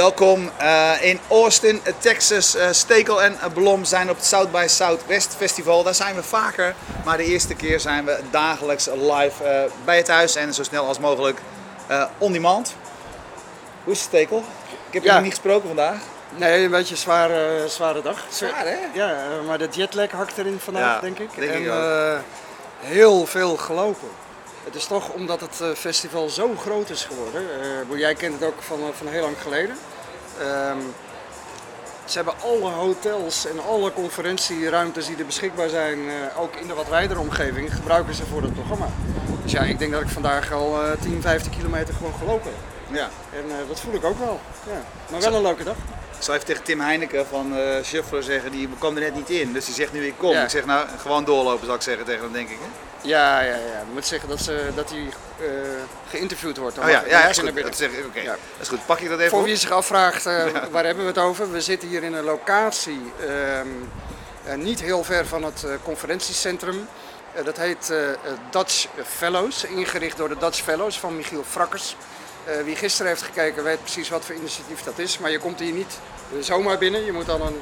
Welkom uh, in Austin, Texas. Uh, Stekel en Blom zijn op het South by Southwest Festival. Daar zijn we vaker, maar de eerste keer zijn we dagelijks live uh, bij het huis en zo snel als mogelijk on demand. Hoe is het Stekel? Ik heb je nog niet gesproken vandaag. Nee, een beetje een zware, zware dag. Zwaar hè? Ja, maar de jetlag hakt erin vandaag, Ja, denk ik. denk en ik heel veel gelopen. Het is toch omdat het eh, festival zo groot is geworden. Eh, jij kent het ook van, eh, van heel lang geleden. Ehm, ze hebben alle hotels en alle conferentieruimtes die er beschikbaar zijn, eh, ook in de wat wijdere omgeving, gebruiken ze voor het programma. Dus ja, ik denk dat ik vandaag al eh 10, 15 kilometer gewoon gelopen heb. Ja. En eh, dat voel ik ook wel. Ja. Maar wel een leuke dag. Ik zal even tegen Tim Heineken van eh Shuffler zeggen, die kwam er net niet in. Dus die zegt nu ik kom. Ja. Ik zeg nou, gewoon doorlopen zal ik zeggen tegen hem denk ik. Hè? Ja, ja, ja. Ik moet zeggen dat, ze, dat hij eh, geïnterviewd wordt. Dan Oh ja, ja, ja is goed. Dat zeg ik. Ja. Dat is goed. Pak je dat even Voor op? wie zich afvraagt, eh, waar hebben we het over? We zitten hier in een locatie ehm, eh, niet heel ver van het conferentiecentrum. Dat heet Dutch Fellows, ingericht door de Dutch Fellows van Michiel Frakkers. Wie gisteren heeft gekeken weet precies wat voor initiatief dat is. Maar je komt hier niet zomaar binnen. Je moet dan een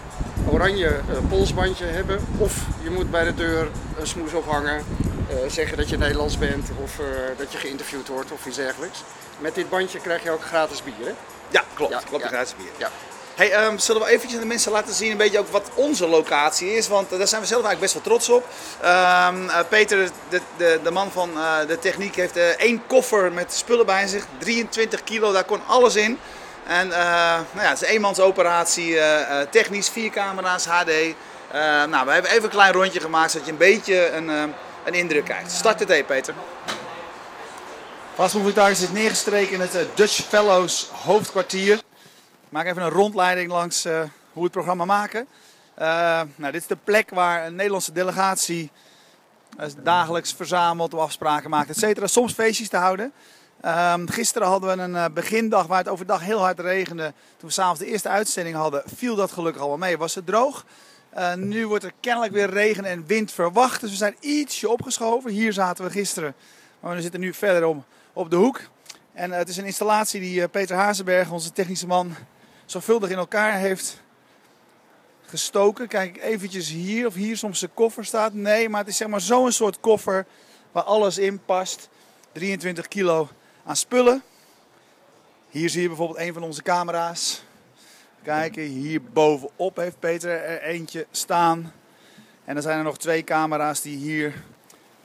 oranje polsbandje hebben. Of je moet bij de deur een smoes ophangen. Eh, zeggen dat je Nederlands bent of eh, dat je geïnterviewd wordt of iets dergelijks. Met dit bandje krijg je ook gratis bier. Hè? Ja, klopt. Ja, klopt, ja. gratis bier. Ja. Hey, ehm, zullen we eventjes aan de mensen laten zien een beetje ook wat onze locatie is? Want eh, daar zijn we zelf eigenlijk best wel trots op. Ehm, eh, Peter, de, de, de man van de techniek, heeft één koffer met spullen bij zich. 23 kilo, daar kon alles in. En nou ja, het is een eenmansoperatie, technisch, vier camera's, HD. Nou, we hebben even een klein rondje gemaakt, zodat je een beetje een, eh, een indruk krijgt. Start het even, Peter. Vastgoedvliegtuig zit neergestreken in het eh, Dutch Fellows hoofdkwartier. Ik maak even een rondleiding langs eh, hoe we het programma maken. Eh, nou, dit is de plek waar een Nederlandse delegatie dagelijks verzamelt, of afspraken maakt, et cetera. Soms feestjes te houden. Ehm, gisteren hadden we een begindag waar het overdag heel hard regende. Toen we s'avonds de eerste uitzending hadden, viel dat gelukkig allemaal mee. Was het droog. Eh, nu wordt er kennelijk weer regen en wind verwacht. Dus we zijn ietsje opgeschoven. Hier zaten we gisteren. Maar we zitten nu verderom op de hoek. En eh, het is een installatie die eh, Peter Hazenberg, onze technische man, zorgvuldig in elkaar heeft gestoken. Kijk eventjes hier of hier soms de koffer staat. Nee, maar het is zeg maar zo'n soort koffer waar alles in past. 23 kilo aan spullen. Hier zie je bijvoorbeeld een van onze camera's. Kijken, hier bovenop heeft Peter er eentje staan. En dan zijn er nog twee camera's die hier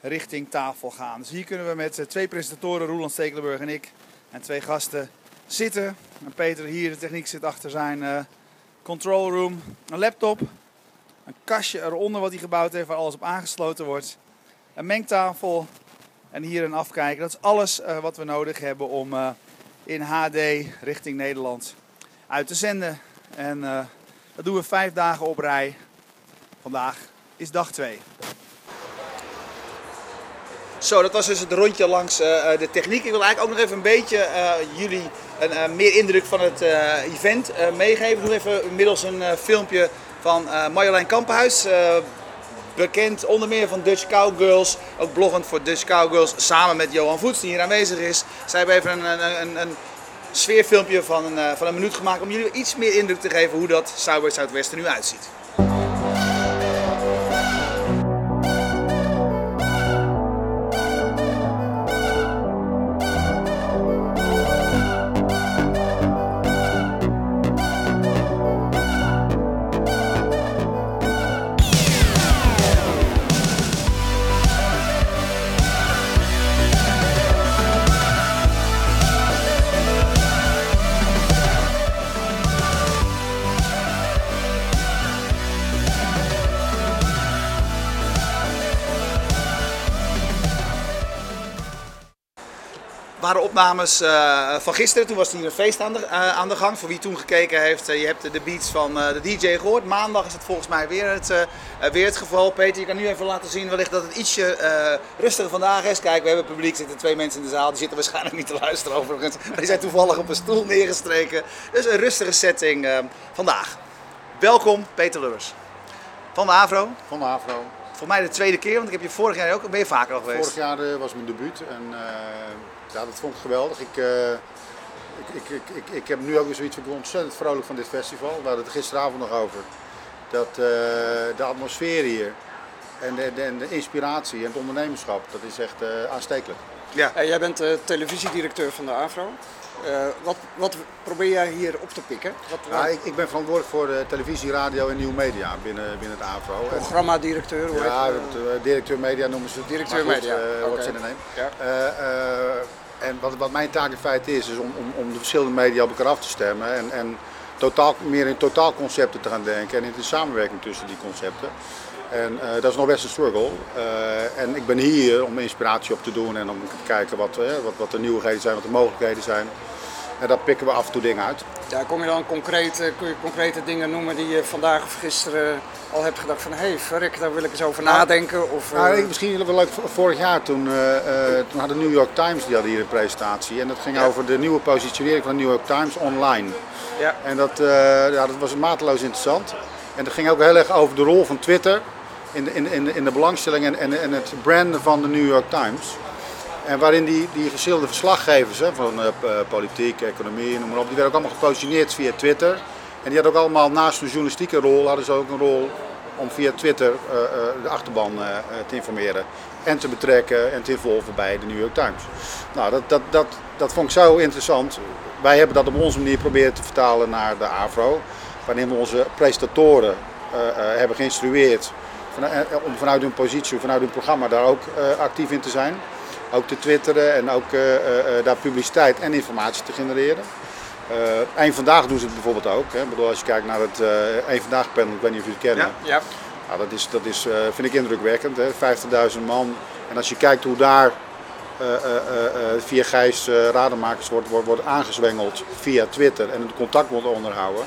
richting tafel gaan. Dus hier kunnen we met eh, twee presentatoren, Roland Stekelenburg en ik, en twee gasten zitten. En Peter hier, de techniek, zit achter zijn eh, control room. Een laptop, een kastje eronder wat hij gebouwd heeft waar alles op aangesloten wordt. Een mengtafel en hier een afkijker. Dat is alles eh, wat we nodig hebben om in HD richting Nederland uit te zenden. En eh, dat doen we vijf dagen op rij. Vandaag is dag 2. Zo, dat was dus het rondje langs eh, eh, de techniek. Ik wil eigenlijk ook nog even een beetje jullie een, meer indruk van het event meegeven. Ik doe even inmiddels een filmpje van Marjolein Kampenhuis. bekend onder meer van Dutch Cowgirls. Ook bloggend voor Dutch Cowgirls samen met Johan Voets die hier aanwezig is. Zij hebben even een, een, een sfeerfilmpje van een, eh, van een minuut gemaakt om jullie iets meer indruk te geven hoe dat South by er nu uitziet. Opnames eh, van gisteren. Toen was hier een feest aan de, eh, aan de gang. Voor wie toen gekeken heeft, eh, je hebt de beats van de DJ gehoord. Maandag is het volgens mij weer het, weer het geval. Peter, je kan nu even laten zien wellicht dat het ietsje rustiger vandaag is. Kijk, we hebben publiek, er zitten twee mensen in de zaal. Die zitten waarschijnlijk niet te luisteren overigens. Maar die zijn toevallig op een stoel neergestreken. Dus een rustige setting vandaag. Welkom, Peter Lubbers. Van de AVRO. Van de AVRO. Voor mij de tweede keer, want ik heb je vorig jaar ook, ben je vaker al geweest. Vorig jaar was mijn debuut en ja, dat vond ik geweldig. Ik eh, ik, ik, ik, ik, ik heb nu ook weer zoiets van ik ben ontzettend vrolijk van dit festival. We hadden het gisteravond nog over. Dat eh, de atmosfeer hier en de, de, de inspiratie en het ondernemerschap, dat is echt eh, aanstekelijk. Ja. Eh, jij bent eh, televisiedirecteur van de AVRO. Eh, wat, wat probeer jij hier op te pikken? Wat, Ja, ik, ik ben verantwoordelijk voor eh, televisie, radio en nieuwe media binnen, binnen het AVRO. En- Programmadirecteur, hoe Ja, heet het, het? eh, directeur media noemen ze het. Directeur goed, media, eh. Wat ze er nemen. Ja. En wat, wat mijn taak in feite is, is om, om, om de verschillende media op elkaar af te stemmen. En, en totaal, meer in totaalconcepten te gaan denken en in de samenwerking tussen die concepten. En eh, dat is nog best een struggle. Eh, en ik ben hier om inspiratie op te doen en om te kijken wat, eh, wat, wat de nieuwigheden zijn, wat de mogelijkheden zijn. En daar pikken we af en toe dingen uit. Ja, kom je dan concreet, eh, kun je concrete dingen noemen die je vandaag of gisteren al hebt gedacht van hé, hey, verrek, daar wil ik eens over nadenken? Of, eh, Nou, ik- misschien wel leuk, vorig jaar toen, eh, eh, toen had de New York Times die hadden hier een presentatie. En dat ging Ja. over de nieuwe positionering van de New York Times online. ja. En dat, eh, ja, dat was mateloos interessant. En dat ging ook heel erg over de rol van Twitter in de, in, in, in de belangstelling en, en, en het branden van de New York Times. En waarin die, die verschillende verslaggevers hè, van eh, eh, politiek, economie, noem maar op, die werden ook allemaal gepositioneerd via Twitter. En die hadden ook allemaal naast hun journalistieke rol, hadden ze ook een rol om via Twitter eh, de achterban te informeren. En te betrekken en te involven bij de New York Times. Nou, dat, dat, dat, dat vond ik zo interessant. Wij hebben dat op onze manier proberen te vertalen naar de AVRO. Waarin we onze presentatoren hebben geïnstrueerd om vanuit hun positie, vanuit hun programma daar ook actief in te zijn. Ook te twitteren en ook eh, eh, eh, daar publiciteit en informatie te genereren. Eh Eén Vandaag doen ze het bijvoorbeeld ook. Hè. Ik bedoel, als je kijkt naar het Eén Vandaag panel, ik weet niet of jullie het kennen. Ja. ja. Nou, dat is, dat is, vind ik indrukwekkend. hè. 50.000 man. En als je kijkt hoe daar via Gijs Rademakers wordt, wordt, wordt aangezwengeld via Twitter en het contact wordt onderhouden.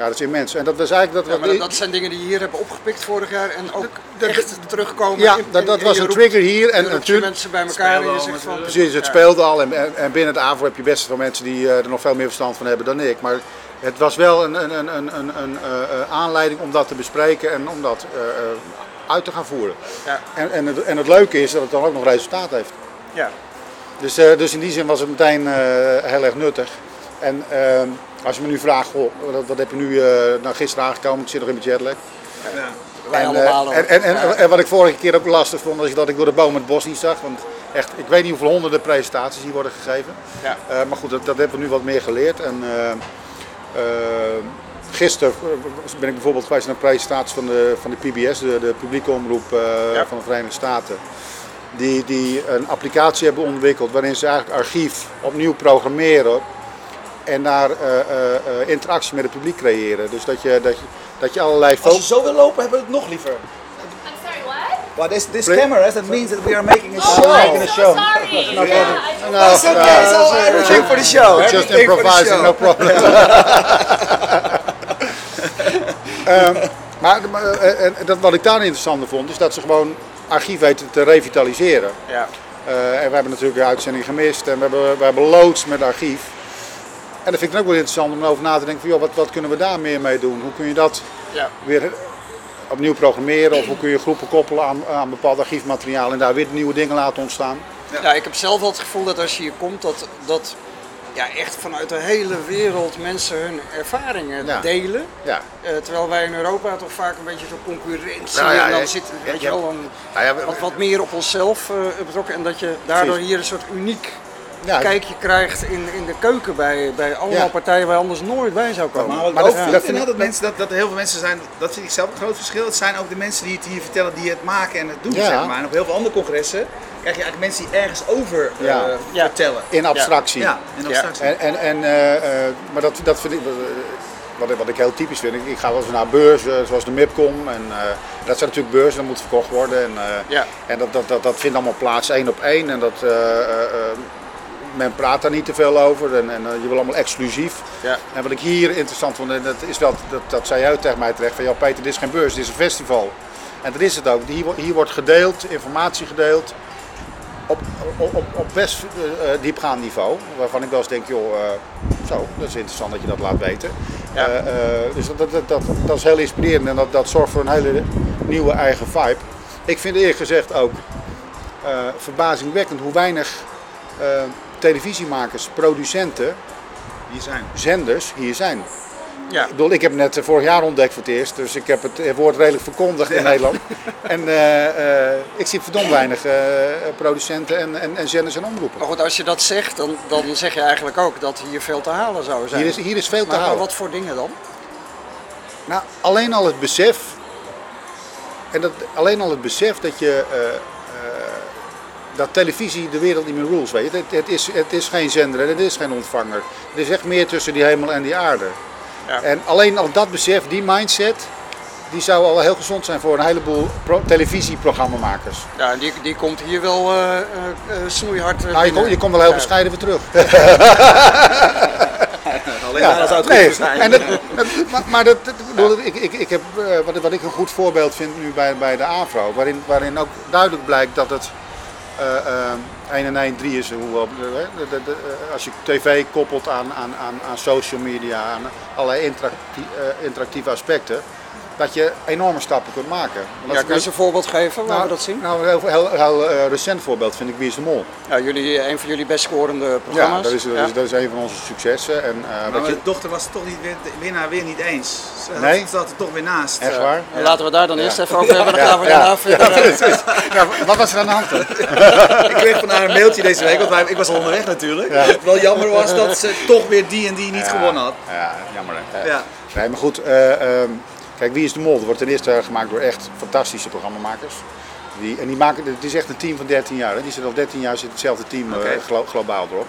Ja, dat is immens. En dat is eigenlijk dat Ja, maar dat, dat zijn dingen die je hier hebben opgepikt vorig jaar en ook dat- echt terugkomen. ja, in- dat, in- dat was een roept- trigger hier. En natuurlijk, mensen bij elkaar en je Spelen zegt al van... Precies, het Ja. speelde al en, en, en binnen het AVO heb je best veel mensen die eh, er nog veel meer verstand van hebben dan ik. Maar het was wel een, een, een, een, een, een eh, eh, aanleiding om dat te bespreken en om dat eh, eh, uit te gaan voeren. Ja. En, en, het, en het leuke is dat het dan ook nog resultaat heeft. Ja. Dus, eh, dus in die zin was het meteen eh, heel erg nuttig. En eh, als je me nu vraagt, goh, wat, wat heb je nu eh nou, gisteren aangekomen, ik zit nog in mijn jetlag. Ja. Wij En, allemaal eh, en, en, en, en wat ik vorige keer ook lastig vond, is dat ik door de boom het bos niet zag. Want echt, ik weet niet hoeveel honderden presentaties hier worden gegeven. Ja. Eh, maar goed, dat, dat hebben we nu wat meer geleerd. En, eh, eh, gisteren ben ik bijvoorbeeld geweest naar een presentatie van de, van de PBS, de, de publieke omroep eh, Ja. van de Verenigde Staten. Die, die een applicatie hebben ontwikkeld waarin ze eigenlijk archief opnieuw programmeren en daar eh, eh, eh, interactie met het publiek creëren. Dus dat je, dat je, dat je allerlei Als je foto's. zo wil lopen, hebben we het nog liever. I'm sorry, what? Well, this, this cameras, that means that we are making a Oh, show. I'm making a so show. sorry. No Yeah, No, That's know. okay, uh, so everything for the show. Just improvising, show. no problem. Ehm, maar en dat, wat ik daar interessant vond, is dat ze gewoon archief weten te revitaliseren. Ja. Eh, en we hebben natuurlijk de uitzending gemist en we hebben, we hebben loods met archief. En dat vind ik dan ook wel interessant om over na te denken van, joh, wat, wat kunnen we daar meer mee doen? Hoe kun je dat Ja. weer opnieuw programmeren of hoe kun je groepen koppelen aan, aan bepaald archiefmateriaal en daar weer nieuwe dingen laten ontstaan? Ja, ik heb zelf wel het gevoel dat als je hier komt, dat, dat ja, echt vanuit de hele wereld mensen hun ervaringen Ja. delen. Ja. Eh, terwijl wij in Europa toch vaak een beetje zo'n concurrentie Nou ja, en dan ja, zit weet ja. je wel, een, Nou wat, wat meer op onszelf eh, betrokken. En dat je daardoor hier een soort uniek Ja, kijkje krijgt in, in de keuken bij, bij allemaal Ja. partijen waar je anders nooit bij zou komen. Maar ik ook dat- vind, dat vind mensen, dat, dat er heel veel mensen zijn, dat vind ik zelf een groot verschil. Het zijn ook de mensen die het hier vertellen, die het maken en het doen. Ja. Zeg maar. En op heel veel andere congressen krijg je eigenlijk mensen die ergens over eh, vertellen. in abstractie. Ja, in abstractie. En, en, en, eh, eh, maar dat, dat vind ik, wat, ik- wat ik heel typisch vind, ik, ik ga wel eens naar beurzen, zoals de MIPCOM. En, eh, dat zijn natuurlijk beurzen, dat moet verkocht worden. En, eh, Ja. en dat, dat, dat, dat vindt allemaal plaats één op één. En dat, eh, eh, eh, men praat daar niet te veel over en, en eh, je wil allemaal exclusief. Ja. En wat ik hier interessant vond, en dat is wel, dat, dat zei jij tegen mij terecht, van ja Peter, dit is geen beurs, dit is een festival. En dat is het ook. Hier, hier wordt gedeeld, informatie gedeeld op, op, op, best eh, eh, diepgaand niveau. Waarvan ik wel eens denk, joh, zo, dat is interessant dat je dat laat weten. Ja. Dus dat, dat, dat, dat is heel inspirerend en dat, dat zorgt voor een hele nieuwe eigen vibe. Ik vind eerlijk gezegd ook verbazingwekkend hoe weinig televisiemakers, producenten Hier zijn. zenders hier zijn. Ja. Ik bedoel, ik heb net eh, vorig jaar ontdekt voor het eerst, dus ik heb het eh, woord redelijk verkondigd in Nederland. En eh, ik zie verdomd weinig producenten en, en, en zenders en omroepen. Maar goed, als je dat zegt, dan, dan zeg je eigenlijk ook dat hier veel te halen zou zijn. Hier is, hier is veel te maar, maar halen. wat voor dingen dan? Nou, alleen al het besef. En dat, alleen al het besef dat je. Dat televisie de wereld niet meer rules, weet je. Het, het, is, het is geen zender en het is geen ontvanger. Er is echt meer tussen die hemel en die aarde. Ja. En alleen al dat besef, die mindset, die zou al heel gezond zijn voor een heleboel pro- televisieprogrammamakers. Ja, en die, die komt hier wel eh, eh, eh, snoeihard Nou, je, komt, je komt wel heel Ja. bescheiden weer terug. Alleen daar zou het nee, goed zijn. en dat, dat- maar, maar dat, dat- ik ik, ik, ik heb, eh, wat, wat ik een goed voorbeeld vind nu bij, bij de AVRO, waarin, waarin ook duidelijk blijkt dat het 1 en 1 3 is. Hoewel, eh, eh, als je tv koppelt aan, aan, aan, aan social media, aan allerlei interactie- eh, interactieve aspecten, dat je enorme stappen kunt maken. Ja, kun je eens een voorbeeld geven waar nou, we dat zien? Nou, een heel, heel, heel eh, recent voorbeeld vind ik Wie is de Mol. Ja, jullie, een van jullie best scorende programma's. Ja, dat is, dat, Ja. is, dat is een van onze successen. En, eh, Maar wat je, mijn dochter was het toch niet weer, winnaar weer niet eens. Ze had- Nee? zat er toch weer naast. echt waar? En Laten we daar dan Ja. eerst even over hebben. Dan Ja, gaan we ja. daarna verder. Ja, wat was er aan de hand? Ik kreeg van haar een mailtje deze week, want wij- ik was al onderweg natuurlijk. Ja. Wat wel jammer was dat ze toch weer die en die niet gewonnen had. Ja, jammer hè. Ja. Nee, maar goed. eh, ehm, kijk, Wie is de Mol? Dat wordt ten eerste gemaakt door echt fantastische programmamakers. Die, en die maken, het is echt een team van 13 jaar. Hè. Die zit al 13 jaar zit hetzelfde team eh, glo- globaal erop.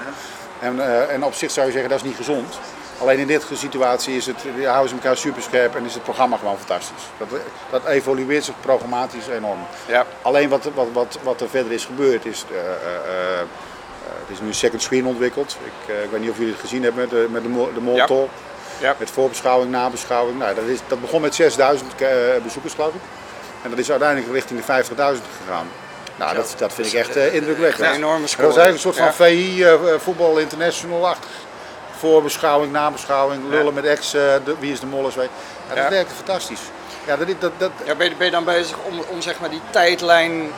En, eh, en op zich zou je zeggen dat is niet gezond. Alleen in dit situatie is het, houden ze elkaar super scherp en is het programma gewoon fantastisch. Dat, dat evolueert zich programmatisch enorm. Ja. Alleen wat, wat, wat, wat er verder is gebeurd is, eh, eh, eh, er is nu een second screen ontwikkeld. Ik, eh, ik weet niet of jullie het gezien hebben met de, met de, de Mol Ja. Ja. Met voorbeschouwing, nabeschouwing. Nou, dat, is, dat begon met 6000 eh, bezoekers geloof ik. En dat is uiteindelijk richting de 50.000 gegaan. Nou, dat, dat vind ik echt eh, indrukwekkend. Een enorme Dat score. was eigenlijk een soort van. VI, eh, Voetbal International acht. Voorbeschouwing, nabeschouwing, lullen met ex, de- wie is de molles. weet. Ja, dat Ja. werkte fantastisch. Ja, dat, dat, dat, Ja, ben, je, ben je dan bezig om, om zeg maar die tijdlijn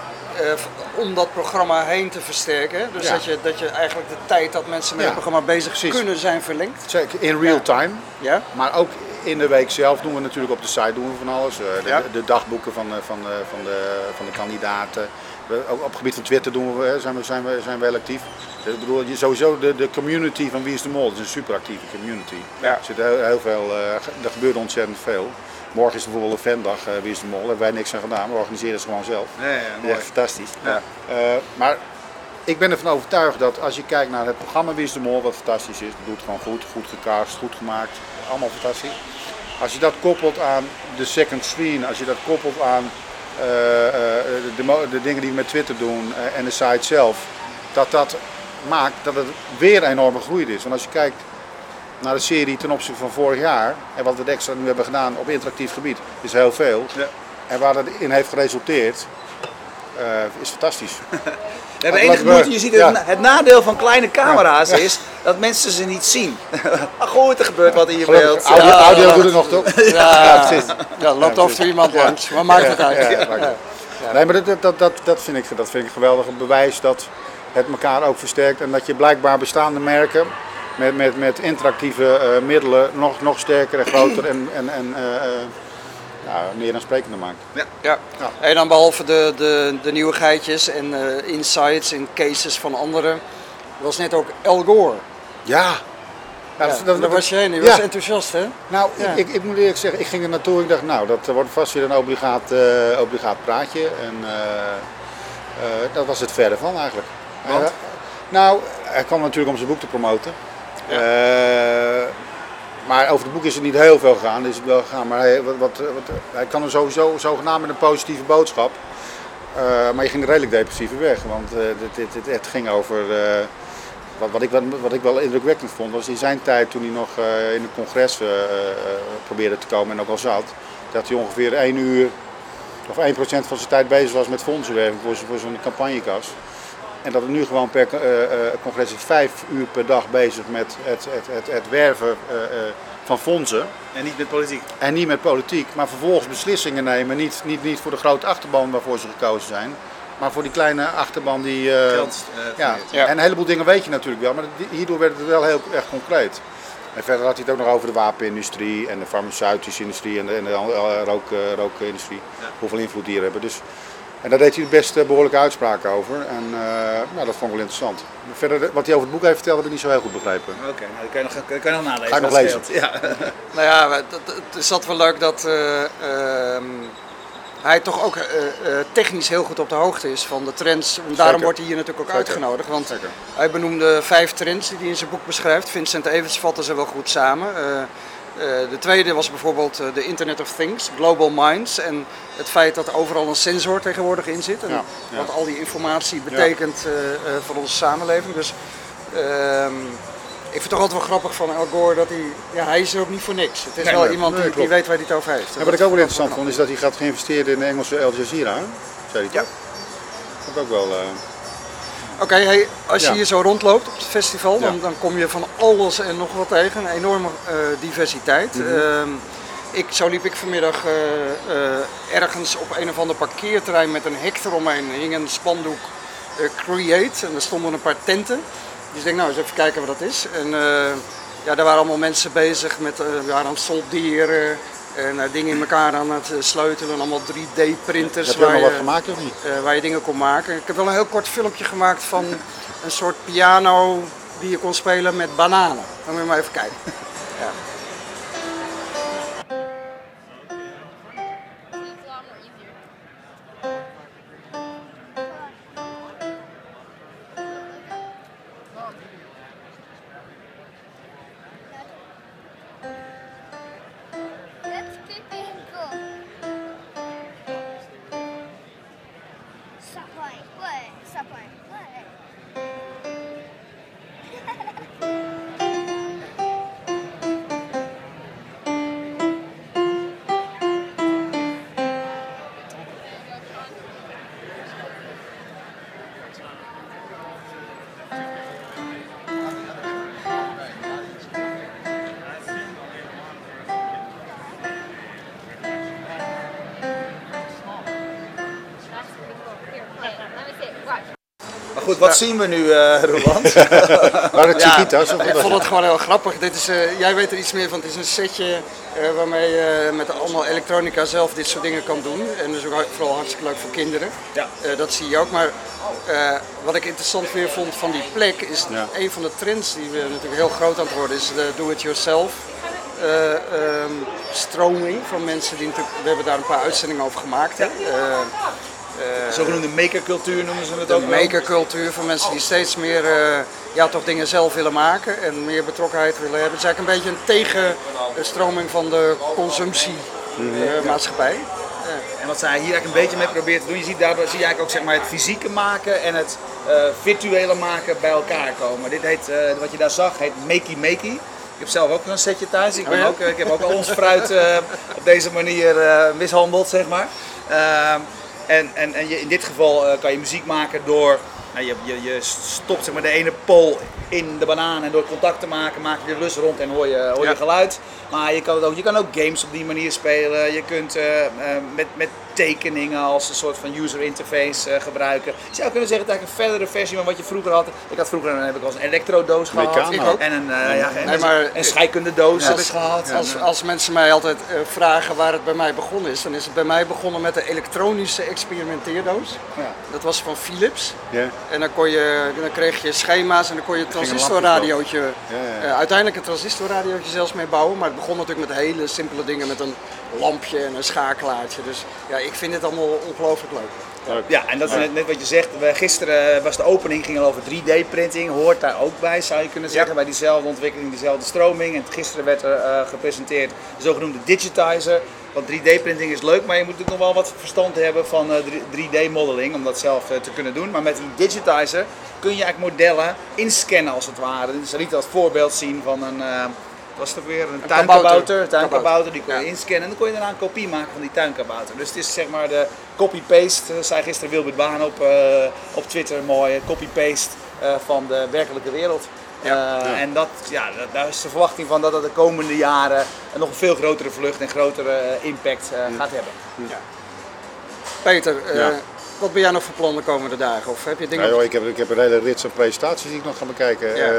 om dat programma heen te versterken? Dus Ja. dat, je, dat je eigenlijk de tijd dat mensen met Ja, het programma bezig precies. kunnen zijn verlengd? zeker in real Ja. time. Ja? Maar ook in de week zelf doen we natuurlijk op de site doen we van alles. Eh, de, Ja. de dagboeken van, eh, van, eh, van, de, van de kandidaten. We, ook op het gebied van Twitter doen we, zijn, we, zijn, we, zijn we actief. Ik bedoel, je, sowieso de, de community van Wie is de Mol, dat is een super actieve community. Ja. Er zit heel, heel veel, eh, er gebeurt ontzettend veel. Morgen is bijvoorbeeld een fandag, eh, Wie is de Mol, daar hebben wij niks aan gedaan, we organiseren het gewoon zelf. Ja, ja, mooi. echt fantastisch. Ja. Eh, maar ik ben ervan overtuigd dat als je kijkt naar het programma Wie is de Mol, wat fantastisch is, doet gewoon goed, goed gecast, goed gemaakt, allemaal fantastisch. Als je dat koppelt aan de second screen, als je dat koppelt aan eh, de, mo- de dingen die we met Twitter doen en de site zelf, dat dat maakt dat het weer enorm gegroeid is. Want als je kijkt naar de serie ten opzichte van vorig jaar en wat we het extra nu hebben gedaan op interactief gebied, is heel veel. Ja. En waar dat in heeft geresulteerd, eh, is fantastisch. We hebben Laten enige. Je ziet het, ja. het nadeel van kleine camera's is dat mensen ze niet zien. Maar goed, er gebeurt wat in je Gelukkig, beeld. audio, Ja. audio doet het nog toch? Ja, precies. Ja, loopt af toe iemand Ja. langs. Maar maakt het Ja, uit. ja, het. Nee, maar dat, dat, dat, dat, dat, vind ik, dat vind ik geweldig. Een bewijs dat het elkaar ook versterkt. En dat je blijkbaar bestaande merken met, met, met interactieve eh, middelen nog, nog sterker en groter en, en, en eh, eh, ja, meer aansprekender maakt. Ja. Ja. En dan behalve de, de, de nieuwigheidjes en eh, insights en cases van anderen, was net ook El Gore. Ja. Ja, Ja, dat- was je heen, je ja. was enthousiast hè? Nou, Ja. ik, ik, ik moet eerlijk zeggen, ik ging er naartoe en ik dacht, nou, dat wordt vast weer een obligaat, eh, obligaat praatje. En eh, eh, dat was het verder van eigenlijk. Want? Nou, hij kwam natuurlijk om zijn boek te promoten. Eh, maar over het boek is het niet heel veel gegaan. Is het wel gegaan, maar hij, wat, wat, hij kan er sowieso zogenaamd met een positieve boodschap. Eh, maar je ging er redelijk depressiever weg, want eh, dit, dit, dit- het ging over. wat, wat, ik, wat, ik wel indrukwekkend vond, was in zijn tijd toen hij nog in het congres probeerde te komen en ook al zat, dat hij ongeveer 1 uur of 1% van zijn tijd bezig was met fondsenwerving voor, zijn- voor zo'n campagnekas. En dat het nu gewoon per eh, eh, congres is 5 uur per dag bezig met het, het, het, het werven eh, eh, van fondsen. En niet met politiek. En niet met politiek, maar vervolgens beslissingen nemen. Niet, niet, niet voor de grote achterban waarvoor ze gekozen zijn, maar voor die kleine achterban die. eh, Geld. eh, ja. en een heleboel dingen weet je natuurlijk wel, maar hierdoor werd het wel heel erg concreet. En verder had hij het ook nog over de wapenindustrie en de farmaceutische industrie en de, en de rook, rookindustrie. Hoeveel invloed die hier hebben. Dus, en daar deed hij best eh, behoorlijke uitspraken over. En eh, nou, dat vond ik wel interessant. Verder, wat hij over het boek heeft verteld, heb ik niet zo heel goed begrepen. Oké, nou, dat kan je nog, dat kan je nog nalezen. Ga ik nog lezen. Ja. Nou ja, het is dat wel leuk dat eh, ehm, hij toch ook eh, technisch heel goed op de hoogte is van de trends. En Daarom wordt hij hier natuurlijk ook Zeker. uitgenodigd. Want Zeker. hij benoemde vijf trends die hij in zijn boek beschrijft. Vincent Evans vatte ze wel goed samen. De tweede was bijvoorbeeld eh, de Internet of Things, Global Minds. En het feit dat er overal een sensor tegenwoordig in zit. En Ja, ja. wat al die informatie betekent eh, eh, voor onze samenleving. Dus ehm, ik vind het toch altijd wel grappig van Al Gore dat hij, ja, hij is er ook niet voor niks. Het is Nee, wel nee, iemand nee, die, weet waar hij het over heeft. En wat ik ook wel interessant vond, is dat hij gaat geïnvesteren in de Engelse Al Jazeera. Zei hij Ja. toch? Dat vond ik ook wel... eh, Oké, hey, als je Ja. hier zo rondloopt op het festival, dan, Ja. dan kom je van alles en nog wat tegen. Een enorme eh, diversiteit. Mhm. Ehm, ik, zo liep ik vanmiddag eh, eh, ergens op een of ander parkeerterrein met een hek eromheen. Er hing een spandoek Create en er stonden een paar tenten. Dus ik denk, nou eens even kijken wat dat is. En ja, daar waren allemaal mensen bezig met uh, waren aan het En eh, dingen in elkaar aan het eh, sleutelen. Allemaal 3D-printers. heb je ook nog waar wat gemaakt of niet? eh, waar je dingen kon maken. Ik heb wel een heel kort filmpje gemaakt van een soort piano die je kon spelen met bananen. Dan moet je maar even kijken. Ja. Wat zien we nu, eh Roland? Waren het Ja, Chiquitas? wat ik vond het? gewoon heel grappig. Dit is, eh, jij weet er iets meer van. Het is een setje eh, waarmee je met allemaal elektronica zelf dit soort dingen kan doen. En dat is ook vooral hartstikke leuk voor kinderen. Ja. Eh, dat zie je ook. Maar eh, wat ik interessant weer vond van die plek is Ja. een van de trends die we natuurlijk heel groot aan het worden is de do-it-yourself. eh, ehm, stroming van mensen die natuurlijk, we hebben daar een paar uitzendingen over gemaakt. Hè? Eh, Zogenoemde makercultuur noemen ze het de ook wel. makercultuur van mensen die steeds meer eh, ja, toch dingen zelf willen maken en meer betrokkenheid willen hebben. Het is eigenlijk een beetje een tegenstroming van de consumptiemaatschappij. En wat zij hier eigenlijk een beetje mee probeert te doen, je ziet daardoor zie je eigenlijk ook zeg maar, het fysieke maken en het eh, virtuele maken bij elkaar komen. Dit heet, wat je daar zag, heet Makey Makey. Ik heb zelf ook een setje thuis. Ik, ben Oh ja? ook, ik heb ook al ons fruit op deze manier mishandeld, zeg maar. En en, en je, in dit geval eh, kan je muziek maken door, nou, je, je, je stopt zeg maar, de ene pol in de banaan en door contact te maken maak je de lus rond en hoor je, hoor je Ja. geluid. Maar je kan, het ook, je kan ook games op die manier spelen. Je kunt eh, eh, met, met tekeningen als een soort van user interface eh, gebruiken. Je zou kunnen zeggen, het is eigenlijk een verdere versie van wat je vroeger had. Ik had vroeger een, heb ik als een elektrodoos gehad. Ik ook. En een, eh, ja, en Nee, een- maar- een scheikundedoos heb ik gehad. als, als mensen mij altijd eh, vragen waar het bij mij begonnen is, dan is het bij mij begonnen met de elektronische experimenteerdoos. Ja. Dat was van Philips. Ja. En dan, kon je, dan kreeg je schema's en dan kon je transistorradiootje, Ja, ja. eh, uiteindelijk een transistorradiootje zelfs mee bouwen. Maar het begon natuurlijk met hele simpele dingen met een lampje en een schakelaartje. Dus ja, ik vind het allemaal ongelooflijk leuk. Leuk. Ja, en dat is net, net wat je zegt. We, gisteren was de opening ging al over 3D-printing. Hoort daar ook bij, zou je kunnen zeggen. Bij diezelfde ontwikkeling, diezelfde stroming. En gisteren werd er eh, gepresenteerd de zogenoemde digitizer. Want 3D-printing is leuk, maar je moet natuurlijk nog wel wat verstand hebben van eh, 3D-modeling om dat zelf eh, te kunnen doen. Maar met die digitizer kun je eigenlijk modellen inscannen als het ware. Dus liet als voorbeeld zien van een. Was ook weer? Een, tuinkabouter. kabouter. Een tuinkabouter, die kon je Ja. inscannen en dan kon je daarna een kopie maken van die tuinkabouter. Dus het is zeg maar de copy-paste, eh, zei gisteren Wilbert Baan op, eh, op Twitter mooi, copy-paste eh, van de werkelijke wereld. Ja. Eh, En dat, ja, dat- daar is de verwachting van dat dat de komende jaren een nog een veel grotere vlucht en grotere impact eh, gaat hebben. Peter, eh, Ja. Wat ben jij nog voor plannen de komende dagen? Of heb je dingen... Nou, joh, ik, heb, ik heb een hele rits aan presentaties die ik nog ga bekijken. Ja. Eh,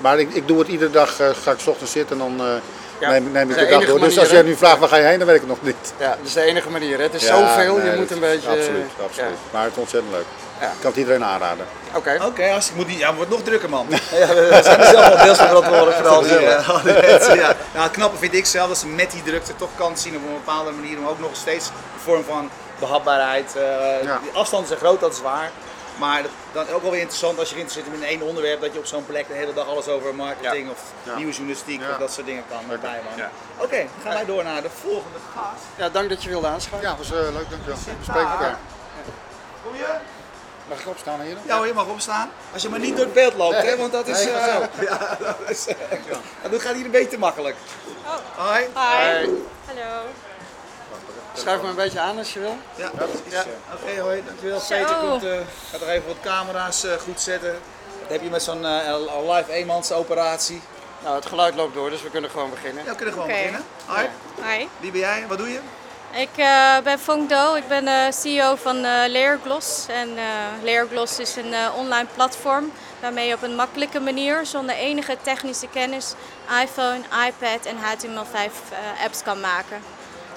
maar ik, ik doe het iedere dag, eh, ga ik 's ochtends zitten en dan eh, Ja, neem, neem ik de de dag door. Dus als jij nu vraagt waar ga je heen, dan weet ik het nog niet. Ja, dat is de enige manier. Hè? Het is Ja, zoveel, nee, je moet een beetje... Absoluut, absoluut. Maar het is ontzettend leuk. Ja. Ik kan het iedereen aanraden. Oké. Oké, als ik moet niet, ja, het wordt nog drukker man. ja, we zijn er zelf wel deels verantwoordelijk voor al die, al die mensen. Ja. Nou, het knappe vind ik zelf dat ze met die drukte toch kans zien op een bepaalde manier om ook nog steeds een vorm van behapbaarheid. eh, Ja. Die afstanden zijn groot, dat is waar. Maar dat, dan ook wel weer interessant als je geïnteresseerd bent in één onderwerp, dat je op zo'n plek de hele dag alles over marketing of Ja. nieuwe journalistiek Ja. of dat soort dingen kan bijwonen. Ja. Oké, dan gaan wij door naar de volgende gast. Ja, dank dat je wilde aanschuiven. Ja, was eh, leuk, dankjewel. We spreken elkaar. Kom je? Mag ik opstaan hier? Ja hoor, je mag opstaan. Als je maar niet door het beeld loopt, hè, want dat is... Nee, eh, ja, dat is... ja. Dat gaat hier een beetje te makkelijk. Hoi. Hi. Hey, Hello. Schuif me een beetje aan als je wil. Ja, precies. Ja. Oké, hoi, dankjewel. Zo. Peter komt, eh gaat nog even wat camera's eh, goed zetten. Dat heb je met zo'n eh, live eenmans operatie. Nou, het geluid loopt door, dus we kunnen gewoon beginnen. Ja, we kunnen gewoon beginnen. Hoi, Hi. wie ben jij? Wat doe je? Ik eh, ben Fong Do. Ik ben CEO van eh Leergloss. En eh Leergloss is een eh, online platform waarmee je op een makkelijke manier, zonder enige technische kennis, iPhone, iPad en HTML5 eh, apps kan maken.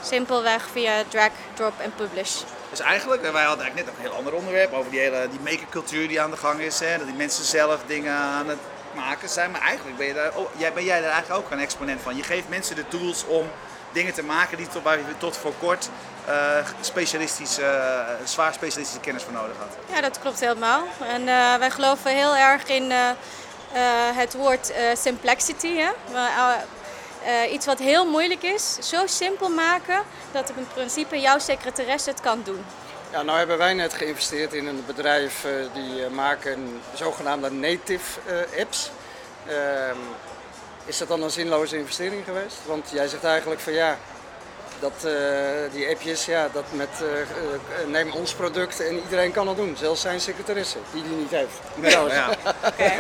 Simpelweg via drag, drop en publish. Dus eigenlijk, wij hadden eigenlijk net een heel ander onderwerp over die hele die makercultuur die aan de gang is. Hè? Dat die mensen zelf dingen aan het maken zijn. Maar eigenlijk ben, je daar, oh, jij, ben jij daar eigenlijk ook een exponent van. Je geeft mensen de tools om dingen te maken die tot, waar je tot voor kort specialistische, eh, zwaar specialistische kennis voor nodig had. Ja, dat klopt helemaal. En eh, wij geloven heel erg in het woord simplicity. Hè? Eh, iets wat heel moeilijk is, zo simpel maken dat in principe jouw secretaresse het kan doen. Ja, nou hebben wij net geïnvesteerd in een bedrijf eh, die eh, maken zogenaamde native apps. Ehm, is dat dan een zinloze investering geweest? Want jij zegt eigenlijk van ja, dat, eh, die appjes, ja, dat met eh, eh, neem ons product en iedereen kan het doen. Zelfs zijn secretaresse, die die niet heeft. Trouwens. Ja.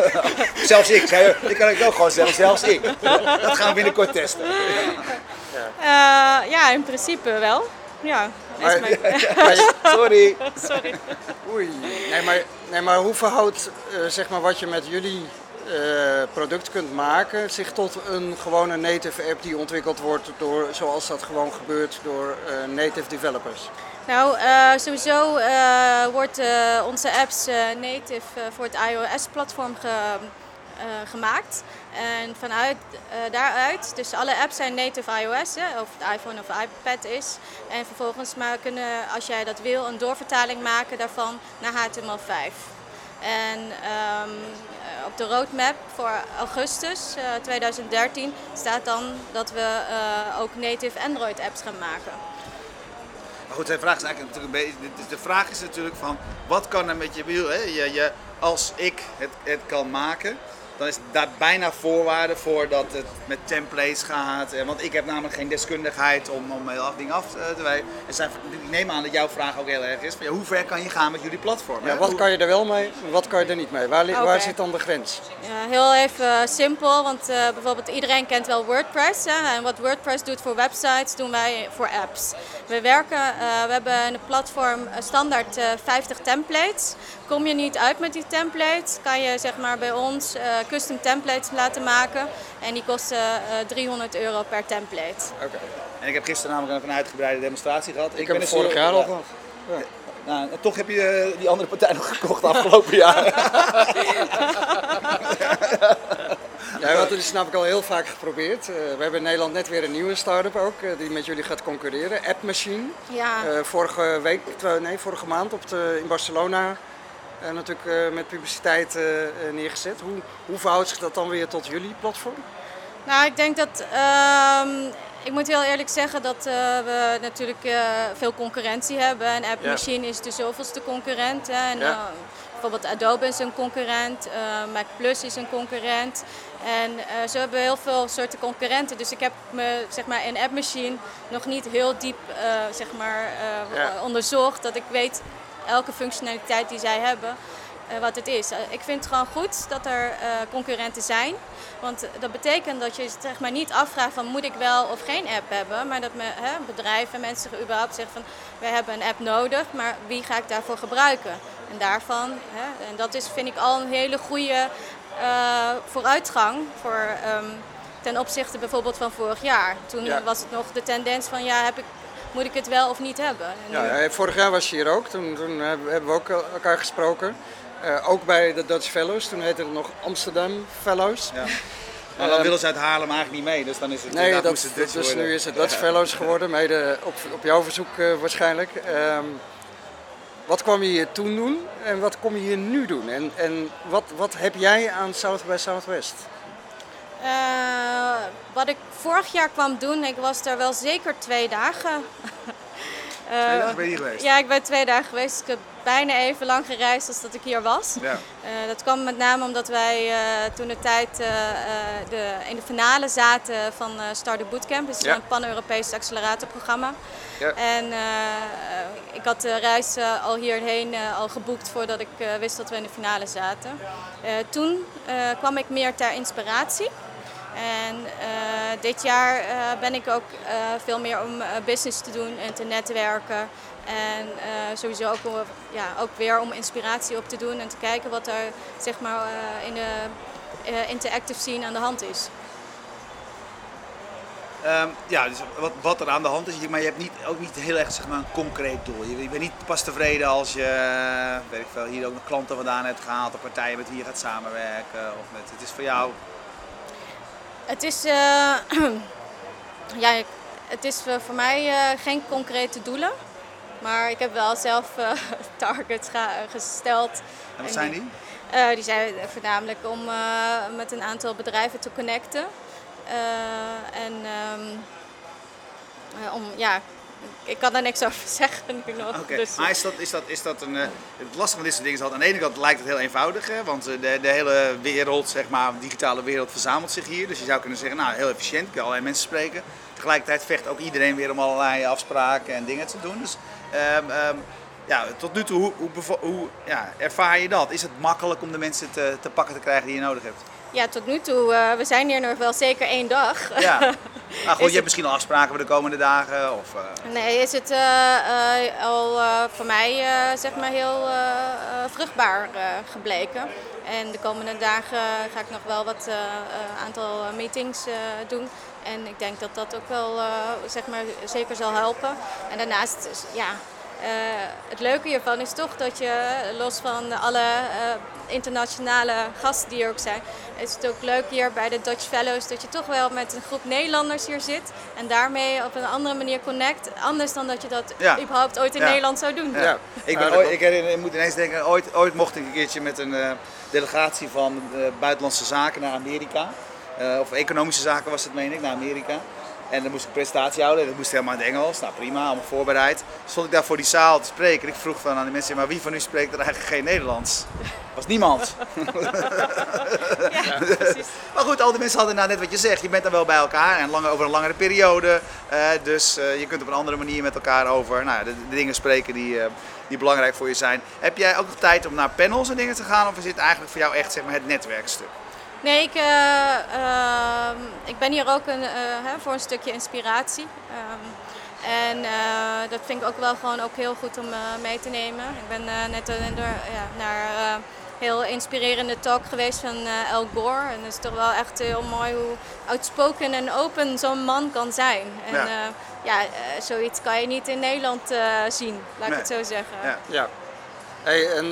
zelfs ik, zei, ik kan het ook gewoon zeggen, zelfs ik. Dat gaan we binnenkort testen. Eh, ja, in principe wel. Ja, Maar- mijn- Sorry. sorry. Oei. Nee, maar, nee, maar hoe verhoudt eh, zeg maar, wat je met jullie product kunt maken zich tot een gewone native app die ontwikkeld wordt door, zoals dat gewoon gebeurt door eh, native developers? Nou, eh, sowieso eh, wordt eh, onze apps eh, native eh, voor het iOS-platform ge- eh, gemaakt. En vanuit eh, daaruit, dus alle apps zijn native iOS, hè, of het iPhone of iPad is. En vervolgens maar kunnen, als jij dat wil, een doorvertaling maken daarvan naar HTML5. En ehm, eh, de roadmap voor augustus eh, 2013 staat dan dat we eh, ook native Android apps gaan maken. Maar goed, de vraag is eigenlijk natuurlijk een beetje. de- vraag is natuurlijk van wat kan er met je wiel? Je, je, als ik het, het kan maken, dan is daar bijna voorwaarde voor dat het met templates gaat. Eh, Want ik heb namelijk geen deskundigheid om, om heel af dingen af eh, te wijzen. En zijn, ik neem aan dat jouw vraag ook heel erg is: van, ja, hoe ver kan je gaan met jullie platform? Ja, wat kan je er wel mee, wat kan je er niet mee? Waar, waar zit dan de grens? Ja, heel even simpel, want eh, bijvoorbeeld iedereen kent wel WordPress. Hè? En wat WordPress doet voor websites, doen wij voor apps. We werken, eh, we hebben het platform eh, standaard eh, 50 templates. Kom je niet uit met die templates, kan je zeg maar bij ons eh, custom templates laten maken. En die kosten eh, 300 euro per template. Oké. En ik heb gisteren namelijk een uitgebreide demonstratie gehad. Ik heb ben het vorig eh, jaar al ja. gehad. Nou, en toch heb je eh, die andere partij nog gekocht afgelopen jaar. Ja, want dat is namelijk al heel vaak geprobeerd. Eh, we hebben in Nederland net weer een nieuwe start-up ook, eh, die met jullie gaat concurreren. App Machine. Ja, Eh, vorige week, nee, vorige maand op de, in Barcelona eh, natuurlijk eh, met publiciteit eh, neergezet. Hoe, hoe verhoudt zich dat dan weer tot jullie platform? Nou, ik denk dat. ehm, ik moet heel eerlijk zeggen dat we natuurlijk veel concurrentie hebben. En App Ja. Machine is de zoveelste concurrent. Hè. En, Ja. bijvoorbeeld Adobe is een concurrent, Mac Plus is een concurrent. En zo hebben we heel veel soorten concurrenten. Dus ik heb me zeg maar, in App Machine nog niet heel diep zeg maar, Ja. onderzocht. Dat ik weet elke functionaliteit die zij hebben. eh, wat het is. Eh, ik vind het gewoon goed dat er eh, concurrenten zijn. Want dat betekent dat je zeg maar, niet afvraagt van moet ik wel of geen app hebben. Maar dat me, hè, bedrijven, mensen überhaupt zeggen van we hebben een app nodig, maar wie ga ik daarvoor gebruiken? En daarvan, hè, en dat is vind ik al een hele goede vooruitgang voor, ehm, ten opzichte bijvoorbeeld van vorig jaar. Toen was het nog de tendens van ja, heb ik moet ik het wel of niet hebben. ja, vorig jaar was je hier ook, toen, toen hebben we ook elkaar gesproken. Uh, ook bij de Dutch Fellows, toen heette het nog Amsterdam Fellows. Ja. Maar dan willen ze uit Haarlem eigenlijk niet mee, dus dan is het nee, dat, moest het Dutch dus worden. nu is het Dutch Fellows geworden, mede op, op jouw verzoek uh, waarschijnlijk. Um, wat kwam je hier toen doen en wat kom je hier nu doen? En, en wat, wat heb jij aan South by Southwest? Uh, wat ik vorig jaar kwam doen, ik was daar wel zeker twee dagen. twee dagen ben je geweest? Ja, ik ben twee dagen geweest. Ik heb bijna even lang gereisd als dat ik hier was. Ja. Uh, dat kwam met name omdat wij toen de tijd de, in de finale zaten van Start Bootcamp. Dat is ja. een pan-Europees acceleratorprogramma. Ja. En ik had de reis al hierheen al geboekt voordat ik wist dat we in de finale zaten. toen kwam ik meer ter inspiratie. En uh, dit jaar uh, ben ik ook uh, veel meer om business te doen en te netwerken. En sowieso ook, ja, ook weer om inspiratie op te doen en te kijken wat er zeg maar, in de interactive scene aan de hand is. Um, ja, dus wat, wat er aan de hand is, maar je hebt niet, ook niet heel erg zeg maar, een concreet doel. Je, je bent niet pas tevreden als je weet ik veel, hier ook nog klanten vandaan hebt gehaald, of partijen met wie je gaat samenwerken. Of met, het is voor jou het is, uh, ja, het is eh, voor mij uh, geen concrete doelen. Maar ik heb wel zelf uh, targets gesteld. En wat zijn die? Uh, die zijn voornamelijk om met een aantal bedrijven te connecten. en um, om ja, ik kan daar niks over zeggen nu nog. Okay. Dus, maar is dat, is dat, is dat een. Uh, het lastige van dit soort dingen is dat aan de ene kant lijkt het heel eenvoudig, hè, want eh, de, de hele wereld, zeg maar, de digitale wereld verzamelt zich hier. Dus je zou kunnen zeggen, nou heel efficiënt, ik kan allerlei mensen spreken. Tegelijkertijd vecht ook iedereen weer om allerlei afspraken en dingen te doen. Dus um, um, ja, tot nu toe, hoe, hoe, hoe ja, ervaar je dat? Is het makkelijk om de mensen te, te pakken te krijgen die je nodig hebt? Ja, tot nu toe. Uh, we zijn hier nog wel zeker één dag. Ja. Maar goed, je hebt misschien al afspraken voor de komende dagen? Of, uh... Nee, is het uh, al voor mij zeg maar heel vruchtbaar gebleken. En de komende dagen ga ik nog wel wat aantal meetings doen. En ik denk dat dat ook wel zeg maar, zeker zal helpen. En daarnaast, ja, het leuke hiervan is toch dat je, los van alle uh, internationale gasten die er ook zijn, is het ook leuk hier bij de Dutch Fellows dat je toch wel met een groep Nederlanders hier zit en daarmee op een andere manier connect. Anders dan dat je dat ja. überhaupt ooit in Nederland zou doen. Ja. Ik, ben ooit, ik, herinner, ik moet ineens denken, ooit, ooit mocht ik een keertje met een uh, delegatie van buitenlandse zaken naar Amerika. of economische zaken was het, meen ik, naar Amerika. En dan moest ik een presentatie houden. Dat moest helemaal in het Engels. Nou prima, allemaal voorbereid. Stond ik daar voor die zaal te spreken. En ik vroeg van aan de mensen, maar wie van u spreekt er eigenlijk geen Nederlands? Was niemand. ja, precies. maar goed, al die mensen hadden nou net wat je zegt. Je bent dan wel bij elkaar en lang, over een langere periode. Uh, dus uh, je kunt op een andere manier met elkaar over nou, de, de dingen spreken die, uh, die belangrijk voor je zijn. Heb jij ook nog tijd om naar panels en dingen te gaan? Of is dit eigenlijk voor jou echt zeg maar, het netwerkstuk? Nee, ik, uh, uh, ik ben hier ook een, uh, voor een stukje inspiratie. Um, en dat vind ik ook wel gewoon ook heel goed om mee te nemen. Ik ben net ja, naar een heel inspirerende talk geweest van Al Gore. En het is toch wel echt heel mooi hoe outspoken en open zo'n man kan zijn. En ja, ja zoiets kan je niet in Nederland zien, laat ik het zo zeggen. Ja. ja. Hey, en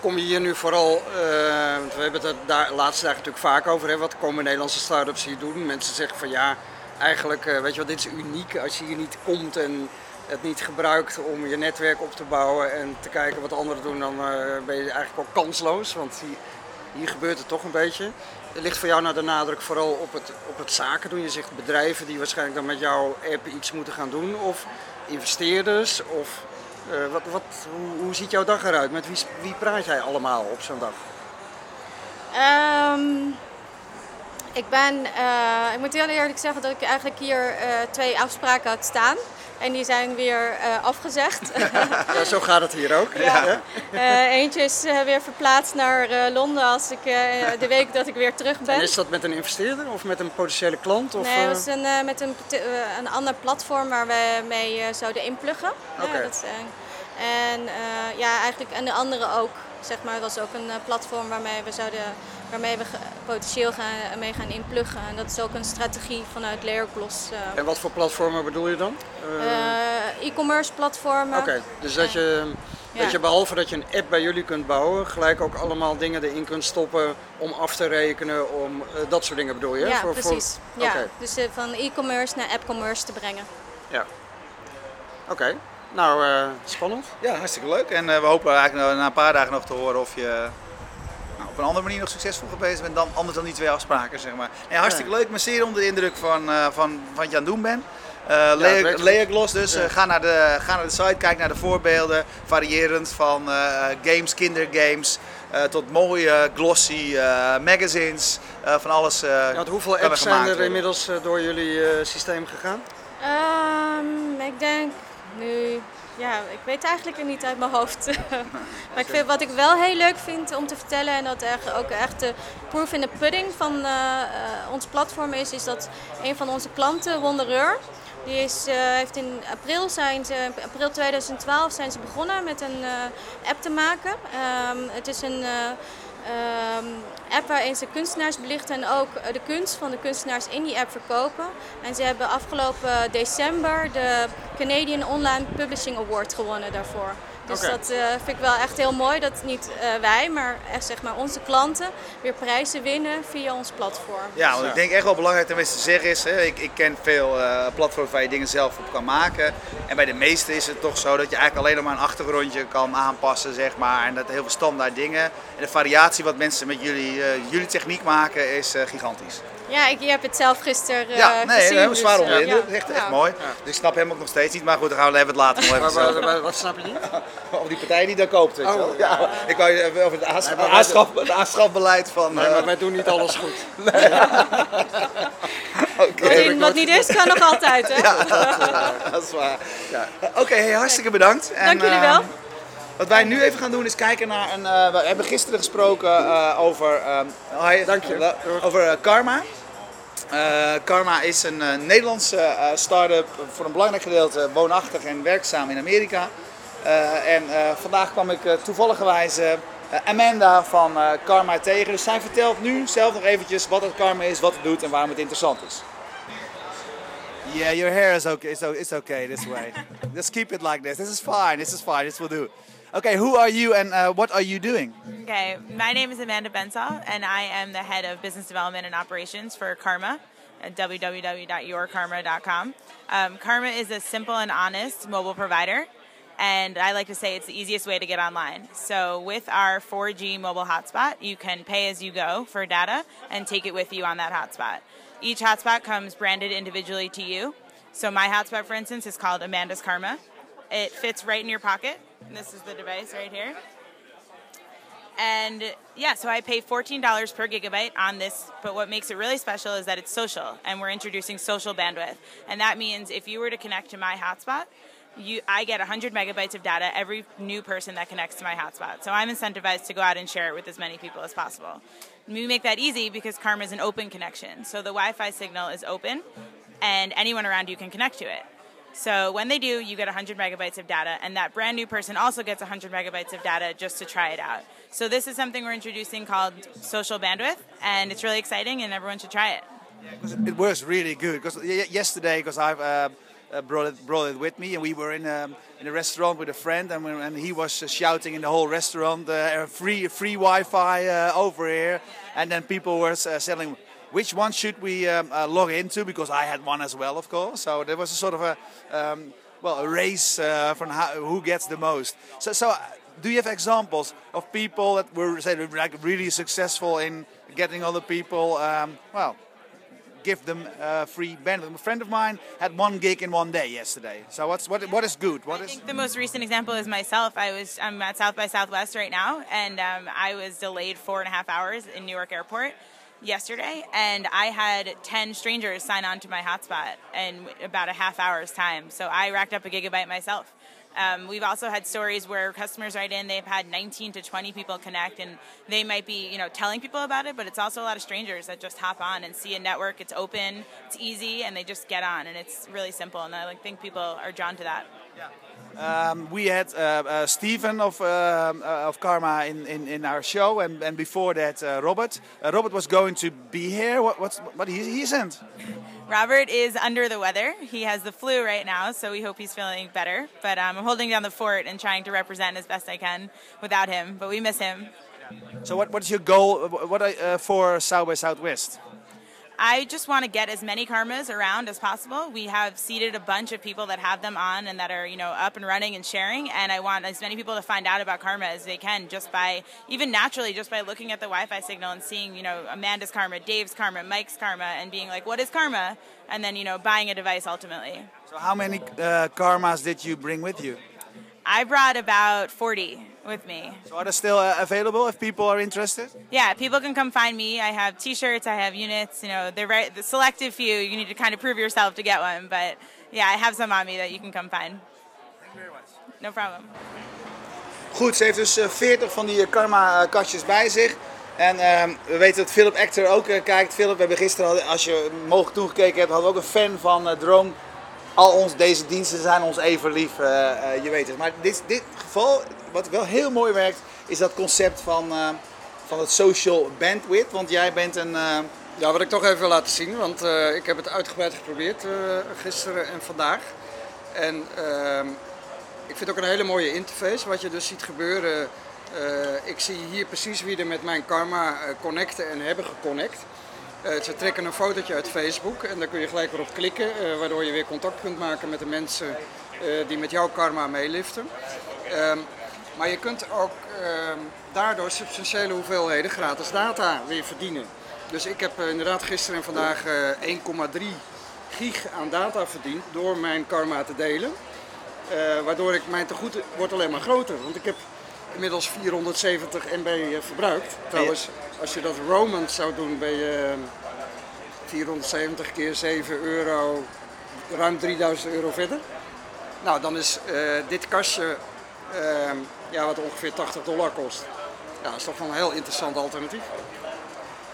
kom je hier nu vooral, uh, want we hebben het daar laatste dagen natuurlijk vaak over, hè, wat komen Nederlandse start-ups hier doen? Mensen zeggen van ja, eigenlijk, uh, weet je wat, dit is uniek als je hier niet komt en het niet gebruikt om je netwerk op te bouwen en te kijken wat anderen doen, dan uh, ben je eigenlijk al kansloos, want hier, hier gebeurt het toch een beetje. Er ligt voor jou nou de nadruk vooral op het, op het zaken doen. Je zegt bedrijven die waarschijnlijk dan met jouw app iets moeten gaan doen, of investeerders, of uh, wat, wat, hoe, ziet jouw dag eruit? Met wie, wie praat jij allemaal op zo'n dag? Um, ik ben, uh, ik moet heel eerlijk zeggen dat ik eigenlijk hier uh, twee afspraken had staan. En die zijn weer uh, afgezegd. ja, zo gaat het hier ook. Ja. Uh, eentje is uh, weer verplaatst naar Londen als ik, de week dat ik weer terug ben. En is dat met een investeerder of met een potentiële klant? Of, nee, het was een, met een, een ander platform waar we mee zouden inpluggen. Okay. en ja, eigenlijk en de andere ook. Zeg maar, was ook een platform waarmee we zouden waarmee we potentieel gaan, mee gaan inpluggen. En dat is ook een strategie vanuit Layergloss. Uh, en wat voor platformen bedoel je dan? Uh, E-commerce platformen. Oké, dus dat je, dat je behalve dat je een app bij jullie kunt bouwen, gelijk ook allemaal dingen erin kunt stoppen om af te rekenen, om dat soort dingen bedoel je? Ja, voor, precies. Voor... Ja, Dus van e-commerce naar app-commerce te brengen. Ja, oké. Nou, spannend. Ja, hartstikke leuk. En we hopen eigenlijk na een paar dagen nog te horen of je een andere manier nog succesvol geweest bent dan anders dan die twee afspraken, zeg maar. Ja, hartstikke leuk. Ik ben zeer onder de indruk van, uh, van, van wat je aan het doen bent. Uh, Layer, Gloss dus. Ja. Uh, ga, naar de, ga naar de site, kijk naar de voorbeelden. Variërend van uh, games, kindergames, tot mooie glossy magazines. van alles ja, Hoeveel apps zijn er inmiddels door jullie systeem gegaan? Um, ik denk nu ja, ik weet eigenlijk niet uit mijn hoofd. maar ik vind, wat ik wel heel leuk vind om te vertellen, en dat er ook echt de proof in the pudding van uh, uh, ons platform is, is dat een van onze klanten, Rondereur, die is, uh, heeft in april, zijn ze, april 2012 zijn ze begonnen met een app te maken. Um, het is een um, app waarin ze kunstenaars belichten en ook eh, de kunst van de kunstenaars in die app verkopen. En ze hebben afgelopen december de Canadian Online Publishing Award gewonnen daarvoor. Dus dat uh, vind ik wel echt heel mooi dat niet uh, wij, maar echt zeg maar onze klanten weer prijzen winnen via ons platform. Ja, want ik denk echt wel belangrijk tenminste te zeggen is, hè, ik, ik ken veel uh, platforms waar je dingen zelf op kan maken. En bij de meeste is het toch zo dat je eigenlijk alleen nog maar een achtergrondje kan aanpassen, zeg maar. En dat heel veel standaard dingen. En de variatie wat mensen met jullie, jullie techniek maken is gigantisch. Ja, ik, je hebt het zelf gisteren uh, ja, nee, gezien. Ja, zwaar onder dus, uh, Echt, echt mooi. Dus ik snap hem ook nog steeds niet. Maar goed, dan gaan we het later nog even maar, maar, wat snap je niet? Over die partij die daar koopt, weet je wel. Oh. Ja, ik wou je over het, aanschaf, het aanschafbeleid van... Nee, maar wij doen niet alles goed. Nee. okay. Wat, wat niet is, kan nog altijd, hè? Ja, dat is waar. Ja. Oké, okay, hey, hartstikke bedankt. En, Dank jullie wel. Wat wij nu even gaan doen is kijken naar een. Uh, we hebben gisteren gesproken uh, over. Uh, Dank je. Over Karma. Karma is een Nederlandse start-up, voor een belangrijk gedeelte woonachtig en werkzaam in Amerika. en vandaag kwam ik toevalligerwijs Amanda van Karma tegen. Dus zij vertelt nu zelf nog eventjes wat het Karma is, wat het doet en waarom het interessant is. Yeah, your hair is okay. It's, it's okay this way. Just keep it like this. This is fine. This is fine. This will do. Okay, who are you and uh, what are you doing? Okay, my name is Amanda Bensaw, and I am the head of business development and operations for Karma at www.yourkarma.com. Um, Karma is a simple and honest mobile provider, and I like to say it's the easiest way to get online. So, with our 4G mobile hotspot, you can pay as you go for data and take it with you on that hotspot. Each hotspot comes branded individually to you. So, my hotspot, for instance, is called Amanda's Karma. It fits right in your pocket this is the device right here. And yeah, so I pay $14 per gigabyte on this, but what makes it really special is that it's social, and we're introducing social bandwidth. And that means if you were to connect to my hotspot, you, I get 100 megabytes of data every new person that connects to my hotspot. So I'm incentivized to go out and share it with as many people as possible. we make that easy because Karma is an open connection. So the Wi Fi signal is open, and anyone around you can connect to it. So when they do, you get 100 megabytes of data, and that brand new person also gets 100 megabytes of data just to try it out. So this is something we're introducing called social bandwidth, and it's really exciting, and everyone should try it. Yeah, it works really good. Because yesterday, because I've uh, uh, brought it brought it with me, and we were in a, um, in a restaurant with a friend, and, and he was uh, shouting in the whole restaurant, uh, "Free free Wi-Fi uh, over here!" And then people were uh, selling which one should we um, uh, log into? Because I had one as well, of course. So there was a sort of a um, well a race uh, from how, who gets the most. So so. Uh, do you have examples of people that were say like really successful in getting other people um, well give them uh, free bandwidth. A friend of mine had one gig in one day yesterday. So what's what what is good? What I is? think the most recent example is myself. I was I'm at South by Southwest right now, and um, I was delayed four and a half hours in Newark Airport yesterday, and I had 10 strangers sign on to my hotspot in about a half hour's time. So I racked up a gigabyte myself. Um, we've also had stories where customers write in, they've had 19 to 20 people connect, and they might be, you know, telling people about it, but it's also a lot of strangers that just hop on and see a network. It's open, it's easy, and they just get on, and it's really simple. And I like, think people are drawn to that. Um, we had uh, uh, Stephen of, uh, of Karma in, in, in, our show, and, and before that, uh, Robert. Uh, Robert was going to be here. What, what's, what he, he isn't? Robert is under the weather. He has the flu right now, so we hope he's feeling better. But um, I'm holding down the fort and trying to represent as best I can without him. But we miss him. So, what, what's your goal what, uh, for South by Southwest? I just want to get as many karmas around as possible. We have seeded a bunch of people that have them on and that are, you know, up and running and sharing. And I want as many people to find out about karma as they can just by, even naturally, just by looking at the Wi Fi signal and seeing, you know, Amanda's karma, Dave's karma, Mike's karma, and being like, what is karma? And then, you know, buying a device ultimately. So, how many uh, karmas did you bring with you? I brought about 40 with me. So are they still uh, available if people are interested? Yeah, people can come find me. I have T-shirts, I have units. You know, they're very the selective few. You need to kind of prove yourself to get one, but yeah, I have some on me that you can come find. Thank you very much. No problem. Goed, ze heeft dus 40 van die karma kastjes bij zich. En uh, we weten dat Philip Actor ook uh, kijkt. Philip, we hebben gisteren, als je mogelijk toegekeken hebt, hadden we ook een fan van uh, Drone al ons, deze diensten zijn ons even lief, uh, uh, je weet het. Maar dit, dit geval, wat wel heel mooi werkt, is dat concept van, uh, van het social bandwidth. Want jij bent een... Ja, wat ik toch even wil laten zien, want ik heb het uitgebreid geprobeerd gisteren en vandaag. En ehm, ik vind ook een hele mooie interface, wat je dus ziet gebeuren. ik zie hier precies wie er met mijn karma connecten en hebben geconnect. Ze trekken een fotootje uit Facebook en daar kun je gelijk weer op klikken, waardoor je weer contact kunt maken met de mensen die met jouw karma meeliften. Ehm, maar je kunt ook ehm, daardoor substantiële hoeveelheden gratis data weer verdienen. Dus ik heb inderdaad gisteren en vandaag 1,3 gig aan data verdiend door mijn karma te delen. waardoor ik mijn tegoed wordt alleen maar groter. Want ik heb inmiddels 470 MB verbruikt. Trouwens, als je dat Roman zou doen, ben je 470 keer 7 euro, ruim 3000 euro verder. Nou, dan is uh, dit kastje, ja, wat ongeveer 80 dollar kost. Ja, dat is toch wel een heel interessant alternatief.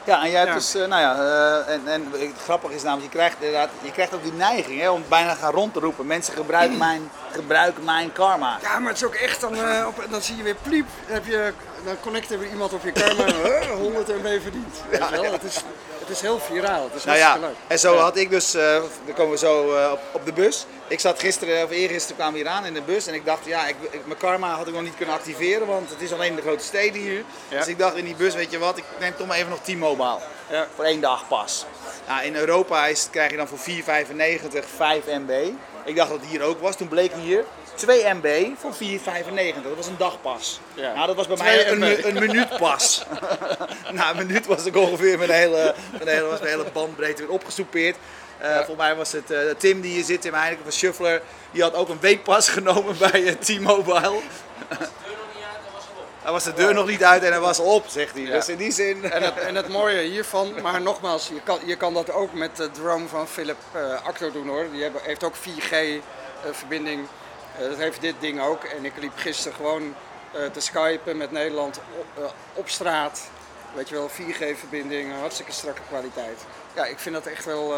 Ja, en jij hebt ja. dus, uh, nou ja, uh, en, en het grappige is namelijk, je krijgt, inderdaad, je krijgt ook die neiging hè, om bijna gaan rond te roepen. Mensen gebruiken mijn, gebruiken mijn karma. Ja, maar het is ook echt, dan, uh, op, dan zie je weer pliep, heb je, dan connecten weer iemand op je karma, 100 MB verdiend. Ja, ja. Het, is, het is heel viraal, het is nou ja, leuk. En zo had ik dus, dan komen we zo op, op de bus. Ik zat gisteren, of eergisteren kwamen we hier aan in de bus en ik dacht, ja, ik, ik, mijn karma had ik nog niet kunnen activeren, want het is alleen de grote steden hier. Ja. Dus ik dacht in die bus, weet je wat, ik neem toch maar even nog T-Mobile. Ja. Voor één dag pas. Nou, in Europa is, krijg je dan voor 4,95 5 MB. Ik dacht dat het hier ook was. Toen bleek hier 2 MB voor 4,95. Dat was een dagpas. Ja. Nou, dat was bij mij een, een, een minuutpas. Na een minuut was ik ongeveer mijn hele, mijn hele, was mijn hele bandbreedte weer opgesoupeerd. Uh, ja. Volgens mij was het uh, Tim die hier zit, Tim Heineken van Shuffler. Die had ook een weekpas genomen bij uh, T-Mobile. Hij was de deur nog niet uit en hij was op, zegt hij. Ja. Dus in die zin... En het, en het mooie hiervan, maar nogmaals, je kan, je kan dat ook met de drone van Philip uh, Acto doen hoor. Die hebben, heeft ook 4G uh, verbinding. Uh, dat heeft dit ding ook. En ik liep gisteren gewoon te skypen met Nederland op, op straat. Weet je wel, 4G verbinding, hartstikke strakke kwaliteit. Ja, ik vind dat echt wel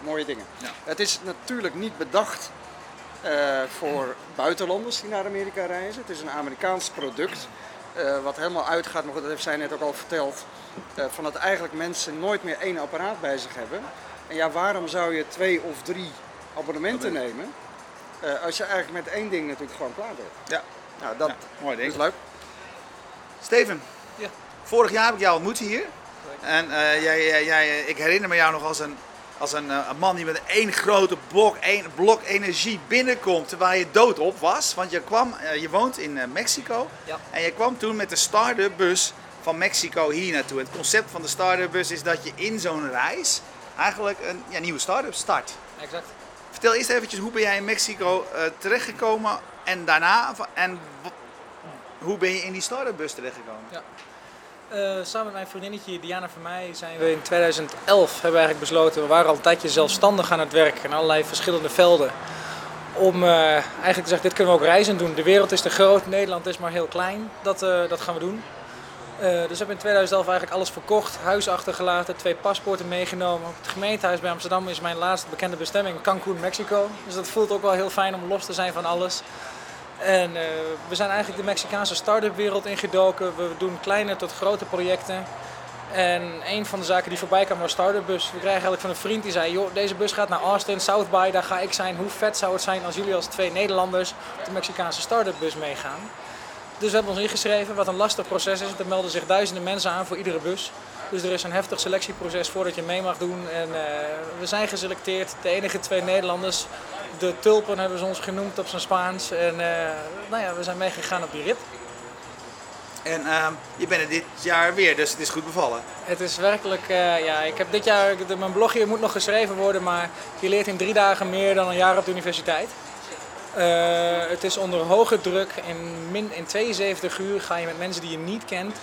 mooie dingen. Ja. Het is natuurlijk niet bedacht uh, voor buitenlanders die naar Amerika reizen. Het is een Amerikaans product. Uh, wat helemaal uitgaat, maar dat heeft zij net ook al verteld, uh, van dat eigenlijk mensen nooit meer één apparaat bij zich hebben. En ja, waarom zou je twee of drie abonnementen nemen, als je eigenlijk met één ding natuurlijk gewoon klaar bent? Ja. Nou, dat, ja, mooi ding. is leuk. Steven, ja. vorig jaar heb ik jou ontmoet hier. En jij, jij, jij, ik herinner me jou nog als een als een, een, man die met één grote blok, één blok energie binnenkomt terwijl je doodop was. Want je, kwam, je woont in Mexico ja. en je kwam toen met de Startup bus van Mexico hier naartoe. Het concept van de Startup bus is dat je in zo'n reis eigenlijk een ja, nieuwe start-up start. Exact. Vertel eerst eventjes hoe ben jij in Mexico uh, terechtgekomen en daarna en hoe ben je in die Startup bus terechtgekomen? Ja. Uh, samen met mijn vriendinnetje Diana van mij zijn we in 2011 hebben we eigenlijk besloten, we waren al een tijdje zelfstandig aan het werk in allerlei verschillende velden. Om uh, eigenlijk te zeggen, dit kunnen we ook reizen doen. De wereld is te groot, Nederland is maar heel klein. Dat, dat gaan we doen. Dus we hebben in 2011 eigenlijk alles verkocht, huis achtergelaten, twee paspoorten meegenomen. Het gemeentehuis bij Amsterdam is mijn laatste bekende bestemming, Cancun, Mexico. Dus dat voelt ook wel heel fijn om los te zijn van alles. En uh, we zijn eigenlijk de Mexicaanse start-up wereld ingedoken. We doen kleine tot grote projecten. En een van de zaken die voorbij kwam was Startup Bus. We kregen eigenlijk van een vriend die zei, joh, deze bus gaat naar Austin, South by, daar ga ik zijn. Hoe vet zou het zijn als jullie als twee Nederlanders op de Mexicaanse Startup Bus meegaan? Dus we hebben ons ingeschreven, wat een lastig proces is. Er melden zich duizenden mensen aan voor iedere bus. Dus er is een heftig selectieproces voordat je mee mag doen. En uh, we zijn geselecteerd, de enige twee Nederlanders. De tulpen hebben ze ons genoemd op zijn Spaans. En uh, nou ja, we zijn meegegaan op die rit. En uh, je bent er dit jaar weer, dus het is goed bevallen. Het is werkelijk, uh, ja, ik heb dit jaar, mijn blogje moet nog geschreven worden, maar je leert in drie dagen meer dan een jaar op de universiteit. Uh, het is onder hoge druk. In, min, in 72 uur ga je met mensen die je niet kent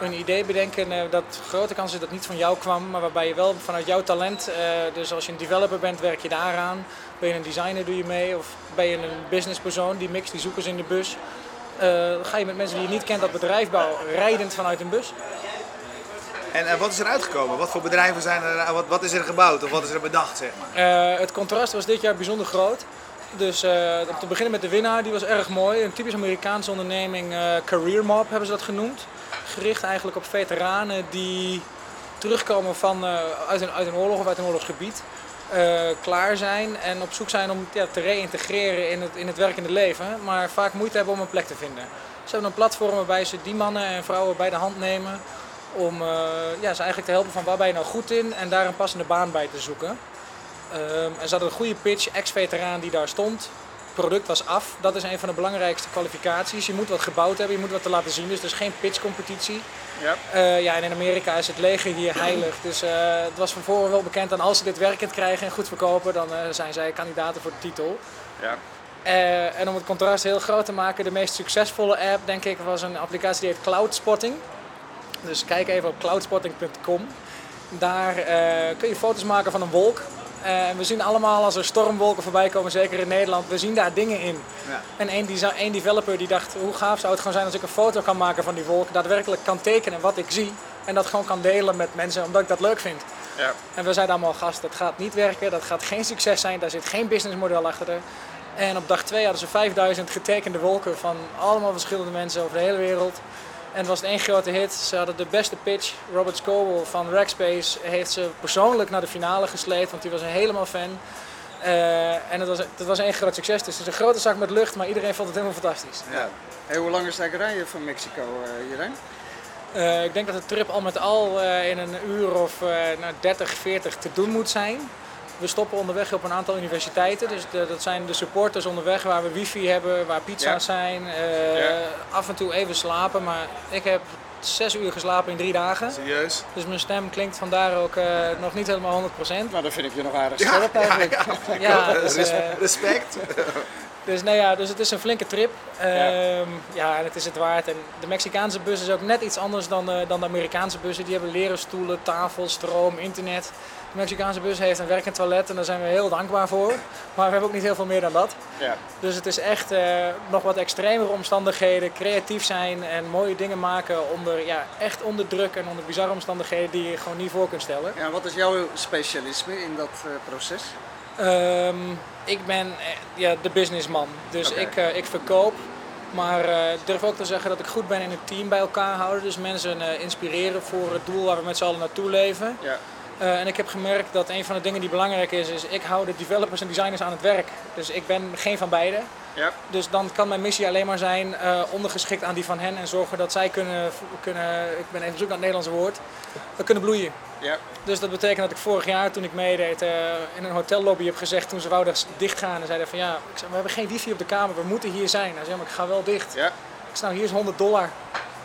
een idee bedenken uh, dat grote kans is dat niet van jou kwam, maar waarbij je wel vanuit jouw talent, uh, dus als je een developer bent, werk je daaraan. Ben je een designer, doe je mee. Of ben je een businesspersoon, die mix, die zoekers in de bus. Ga je met mensen die je niet kent dat bedrijf bouwen, rijdend vanuit een bus. En wat is er uitgekomen? Wat voor bedrijven zijn er, wat, wat is er gebouwd of wat is er bedacht? Zeg maar? het contrast was dit jaar bijzonder groot. Dus uh, om te beginnen met de winnaar, die was erg mooi. Een typisch Amerikaanse onderneming, uh, Career Mob hebben ze dat genoemd. Gericht eigenlijk op veteranen die terugkomen van, uh, uit, een, uit een oorlog of uit een oorlogsgebied. klaar zijn en op zoek zijn om ja, te reïntegreren in het, in het werkende leven. Maar vaak moeite hebben om een plek te vinden. Ze hebben een platform waarbij ze die mannen en vrouwen bij de hand nemen. Om ja, ze eigenlijk te helpen van waar ben je nou goed in en daar een passende baan bij te zoeken. Um, er zat een goede pitch, ex-veteraan die daar stond. Product was af. Dat is een van de belangrijkste kwalificaties. Je moet wat gebouwd hebben, je moet wat te laten zien. Dus het is geen pitchcompetitie. Ja. Uh, ja, en in Amerika is het leger hier heilig. Dus uh, het was van voren wel bekend dat als ze dit werkend krijgen en goed verkopen, dan uh, zijn zij kandidaten voor de titel. Ja. en om het contrast heel groot te maken, de meest succesvolle app, denk ik, was een applicatie die heet Cloudspotting. Dus kijk even op cloudspotting.com. Daar kun je foto's maken van een wolk. En we zien allemaal als er stormwolken voorbij komen, zeker in Nederland, we zien daar dingen in. Ja. En één, één developer die dacht, hoe gaaf zou het gewoon zijn als ik een foto kan maken van die wolken, daadwerkelijk kan tekenen wat ik zie en dat gewoon kan delen met mensen omdat ik dat leuk vind. Ja. En we zeiden allemaal, gast, dat gaat niet werken, dat gaat geen succes zijn, daar zit geen businessmodel achter. En op dag twee hadden ze 5000 getekende wolken van allemaal verschillende mensen over de hele wereld. En het was één grote hit. Ze hadden de beste pitch. Robert Scoble van Rackspace heeft ze persoonlijk naar de finale gesleept, want hij was een helemaal fan. Uh, en het was, het was één groot succes. Dus het is een grote zak met lucht, maar iedereen vond het helemaal fantastisch. Ja. Hey, hoe lang is het rijden van Mexico, uh, Jerijn? Uh, ik denk dat de trip al met al uh, in een uur of uh, nou, 30, 40 te doen moet zijn. We stoppen onderweg op een aantal universiteiten. Dus de, dat zijn de supporters onderweg waar we wifi hebben, waar pizza's ja. zijn. Ja. Af en toe even slapen, maar ik heb zes uur geslapen in drie dagen. Serieus? Dus mijn stem klinkt vandaar ook uh, nog niet helemaal 100%. Nou, dan vind ik je nog aardig scherp eigenlijk. Ja, ja, dus, uh, respect. dus, nou ja, dus het is een flinke trip. Ja. Um, ja, en het is het waard. En de Mexicaanse bus is ook net iets anders dan, uh, dan de Amerikaanse bussen. Die hebben leren stoelen, tafel, stroom, internet. De Mexicaanse bus heeft een werkend toilet en daar zijn we heel dankbaar voor. Maar we hebben ook niet heel veel meer dan dat. Ja. Dus het is echt uh, nog wat extremere omstandigheden, creatief zijn en mooie dingen maken onder, ja, echt onder druk en onder bizarre omstandigheden die je gewoon niet voor kunt stellen. Ja, wat is jouw specialisme in dat uh, proces? Um, ik ben ja, de businessman. Dus okay. ik, uh, ik verkoop. Maar uh, ik durf ook te zeggen dat ik goed ben in het team bij elkaar houden. Dus mensen uh, inspireren voor het doel waar we met z'n allen naartoe leven. Ja. Uh, en ik heb gemerkt dat een van de dingen die belangrijk is, is ik hou de developers en designers aan het werk. Dus ik ben geen van beide. Ja. Dus dan kan mijn missie alleen maar zijn uh, ondergeschikt aan die van hen en zorgen dat zij kunnen, kunnen ik ben even op zoek naar het Nederlandse woord, uh, kunnen bloeien. Ja. Dus dat betekent dat ik vorig jaar toen ik meedeed in een hotellobby heb gezegd toen ze wouden dichtgaan en zeiden van ja, ik zei, we hebben geen wifi op de kamer, we moeten hier zijn. Hij zei maar ik ga wel dicht. Ja. Ik zei nou hier is 100 dollar,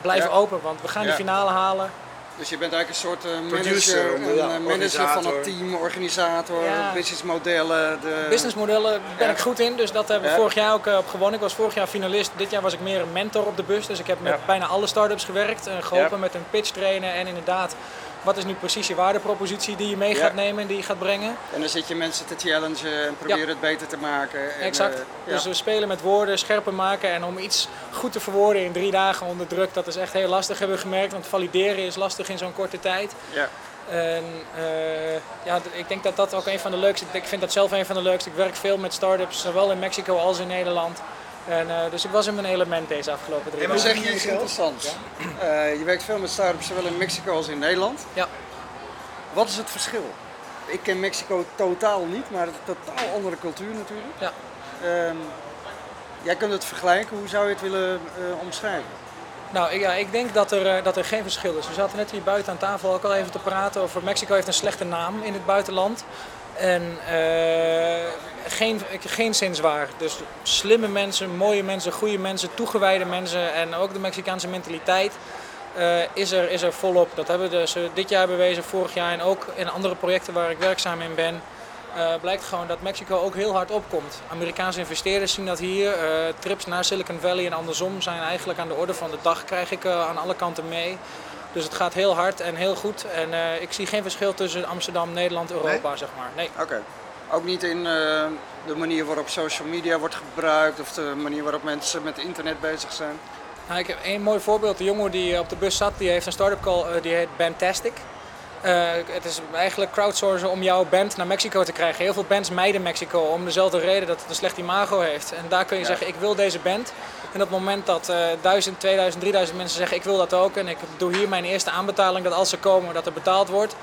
blijf ja. open want we gaan die finale halen. Dus je bent eigenlijk een soort eh, manager, een, eh, manager van het team, organisator, Ja. businessmodellen. De... Businessmodellen ben Ja. ik goed in, dus dat hebben we Ja. vorig jaar ook eh, op gewonnen. Ik was vorig jaar finalist, dit jaar was ik meer een mentor op de bus. Dus ik heb met Ja. bijna alle start-ups gewerkt en geholpen Ja. met een pitch trainen. En inderdaad, wat is nu precies je waardepropositie die je mee gaat nemen en die je gaat brengen. En dan zit je mensen te challengen en proberen het beter te maken. En, Exact. eh. Dus we spelen met woorden, scherper maken en om iets goed te verwoorden in drie dagen onder druk, dat is echt heel lastig hebben we gemerkt. Want valideren is lastig in zo'n korte tijd. ja. En eh, ja, ik denk dat dat ook een van de leukste, ik vind dat zelf een van de leukste. Ik werk veel met start-ups, zowel in Mexico als in Nederland. En, eh, dus ik was in mijn element deze afgelopen drie En Maar zeg je iets interessants. Eh, je werkt veel met start-ups, zowel in Mexico als in Nederland. Ja. Wat is het verschil? Ik ken Mexico totaal niet, maar het is een totaal andere cultuur natuurlijk. Ja. Ehm, jij kunt het vergelijken, hoe zou je het willen eh, omschrijven? Nou ja, ik denk dat er, dat er geen verschil is. We zaten net hier buiten aan tafel ook al even te praten over Mexico heeft een slechte naam in het buitenland. En geen, geen zinswaar. Dus slimme mensen, mooie mensen, goede mensen, toegewijde mensen en ook de Mexicaanse mentaliteit eh, is, er, is er volop. Dat hebben we dus eh, dit jaar bewezen, vorig jaar en ook in andere projecten waar ik werkzaam in ben. eh, blijkt gewoon dat Mexico ook heel hard opkomt. Amerikaanse investeerders zien dat hier. trips naar Silicon Valley en andersom zijn eigenlijk aan de orde van de dag, krijg ik aan alle kanten mee. Dus het gaat heel hard en heel goed. En ik zie geen verschil tussen Amsterdam, Nederland, Europa, zeg maar. Nee. Oké. Ook niet in eh, de manier waarop social media wordt gebruikt of de manier waarop mensen met internet bezig zijn. Nou, ik heb één mooi voorbeeld. De jongen die op de bus zat, die heeft een start-up call, eh, die heet Bandtastic. Eh, het is eigenlijk crowdsourcen om jouw band naar Mexico te krijgen. Heel veel bands mijden Mexico om dezelfde reden dat het een slecht imago heeft. En daar kun je zeggen, ik wil deze band. En op het moment dat eh 1000, 2000, 3000 mensen zeggen, ik wil dat ook. En ik doe hier mijn eerste aanbetaling, dat als ze komen, dat er betaald wordt.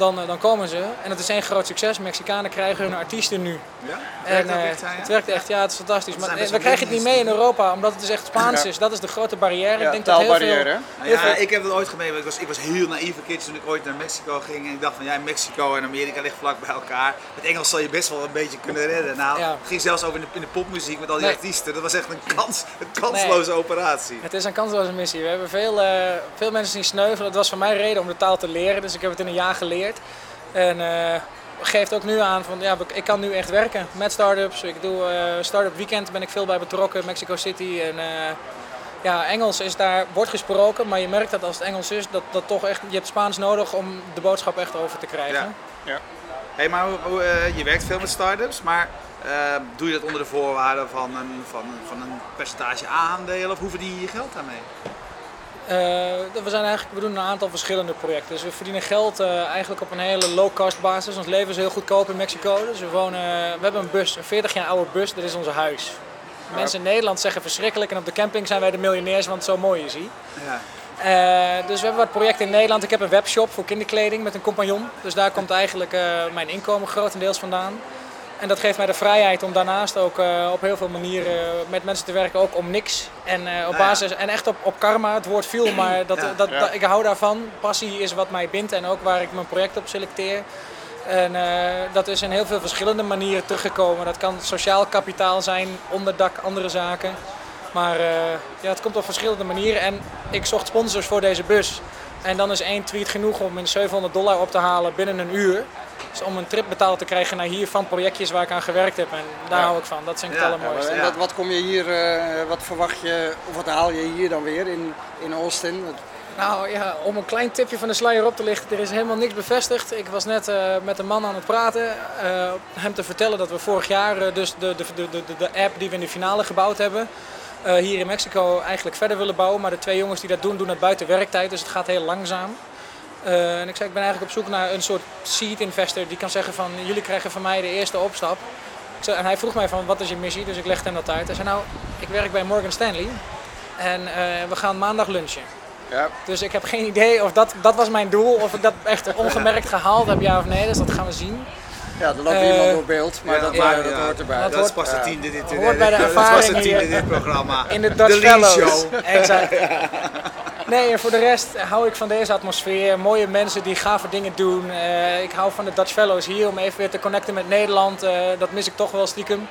Dan, eh, dan komen ze. En het is één groot succes. Mexicanen krijgen hun artiesten nu. Ja? En, eh, echt, het werkt echt, ja, het is fantastisch. Dat Maar eh, we krijgen het niet mee in Europa, omdat het dus echt Spaans Ja. is. Dat is de grote barrière. Ja, ik denk dat heel veel, ja, ik heb het ooit gemeend. want Ik was, ik was heel naïef een keertje toen ik ooit naar Mexico ging. En ik dacht van ja, Mexico en Amerika liggen vlak bij elkaar. Met Engels zal je best wel een beetje kunnen redden. Nou, Ja. het ging zelfs over in de, in de popmuziek met al die Nee. artiesten. Dat was echt een, kans, een kansloze operatie. Het is een kansloze missie. We hebben veel, eh, veel mensen zien sneuvelen. Het was voor mij reden om de taal te leren, dus ik heb het in een jaar geleerd. En eh, geeft ook nu aan van ja, ik kan nu echt werken met startups. Ik doe eh startup weekend ben ik veel bij betrokken, Mexico City. En eh, ja, Engels is daar, wordt gesproken, maar je merkt dat als het Engels is, dat, dat toch echt, je hebt Spaans nodig om de boodschap echt over te krijgen. Ja. Hey, maar je werkt veel met start-ups, maar doe je dat onder de voorwaarden van een, van, van een percentage aandelen of hoe verdien je je geld daarmee? Eh, we, zijn eigenlijk, we doen een aantal verschillende projecten. Dus we verdienen geld eh, eigenlijk op een hele low-cost basis. Ons leven is heel goedkoop in Mexico. Dus we, wonen, we hebben een bus, een 40 jaar oude bus, dat is ons huis. Mensen in Nederland zeggen verschrikkelijk en op de camping zijn wij de miljonairs, want het zo mooi is hier. Ja. Eh, dus we hebben wat projecten in Nederland. Ik heb een webshop voor kinderkleding met een compagnon. Dus daar komt eigenlijk mijn inkomen grotendeels vandaan. En dat geeft mij de vrijheid om daarnaast ook eh, op heel veel manieren met mensen te werken, ook om niks. En eh, op ja. basis, en echt op, op karma, het woord viel, maar dat, Ja. dat, Ja. dat- ik hou daarvan. Passie is wat mij bindt en ook waar ik mijn project op selecteer. En eh, dat is in heel veel verschillende manieren teruggekomen. Dat kan sociaal kapitaal zijn, onderdak, andere zaken. Maar eh, ja, het komt op verschillende manieren. En ik zocht sponsors voor deze bus. En dan is één tweet genoeg om in 700 dollar op te halen binnen een uur. Dus om een trip betaald te krijgen naar hier van projectjes waar ik aan gewerkt heb. En daar Ja. hou ik van. Dat vind ik Ja, het allermooiste. En Ja. wat, kom je hier, eh, wat verwacht je, of wat haal je hier dan weer in, in Austin? Nou ja, om een klein tipje van de sluier op te lichten. Er is helemaal niks bevestigd. Ik was net eh, met een man aan het praten. eh, hem te vertellen dat we vorig jaar eh, dus de, de, de, de, de app die we in de finale gebouwd hebben. eh, hier in Mexico eigenlijk verder willen bouwen. Maar de twee jongens die dat doen, doen het buiten werktijd. Dus het gaat heel langzaam. Eh, en ik zei, ik ben eigenlijk op zoek naar een soort seed investor die kan zeggen van jullie krijgen van mij de eerste opstap. Zei, en hij vroeg mij van wat is je missie, dus ik legde hem dat uit. Hij zei nou, ik werk bij Morgan Stanley en eh, we gaan maandag lunchen. Ja, Dus ik heb geen idee of dat, dat was mijn doel, of ik dat echt ongemerkt gehaald heb, ja of nee. Dus dat gaan we zien. Ja er loopt Eh, iemand door beeld, maar dat, maar, eh, dat hoort erbij. dat is hoort- pas de tiende dit, Hoort bij de ervaring hier. dit programma. In de Dutch Fellows. Show. Exact. Nee, en voor de rest hou ik van deze atmosfeer. Mooie mensen die gave dingen doen. Eh, ik hou van de Dutch Fellows hier om even weer te connecten met Nederland. Eh, dat mis ik toch wel stiekem.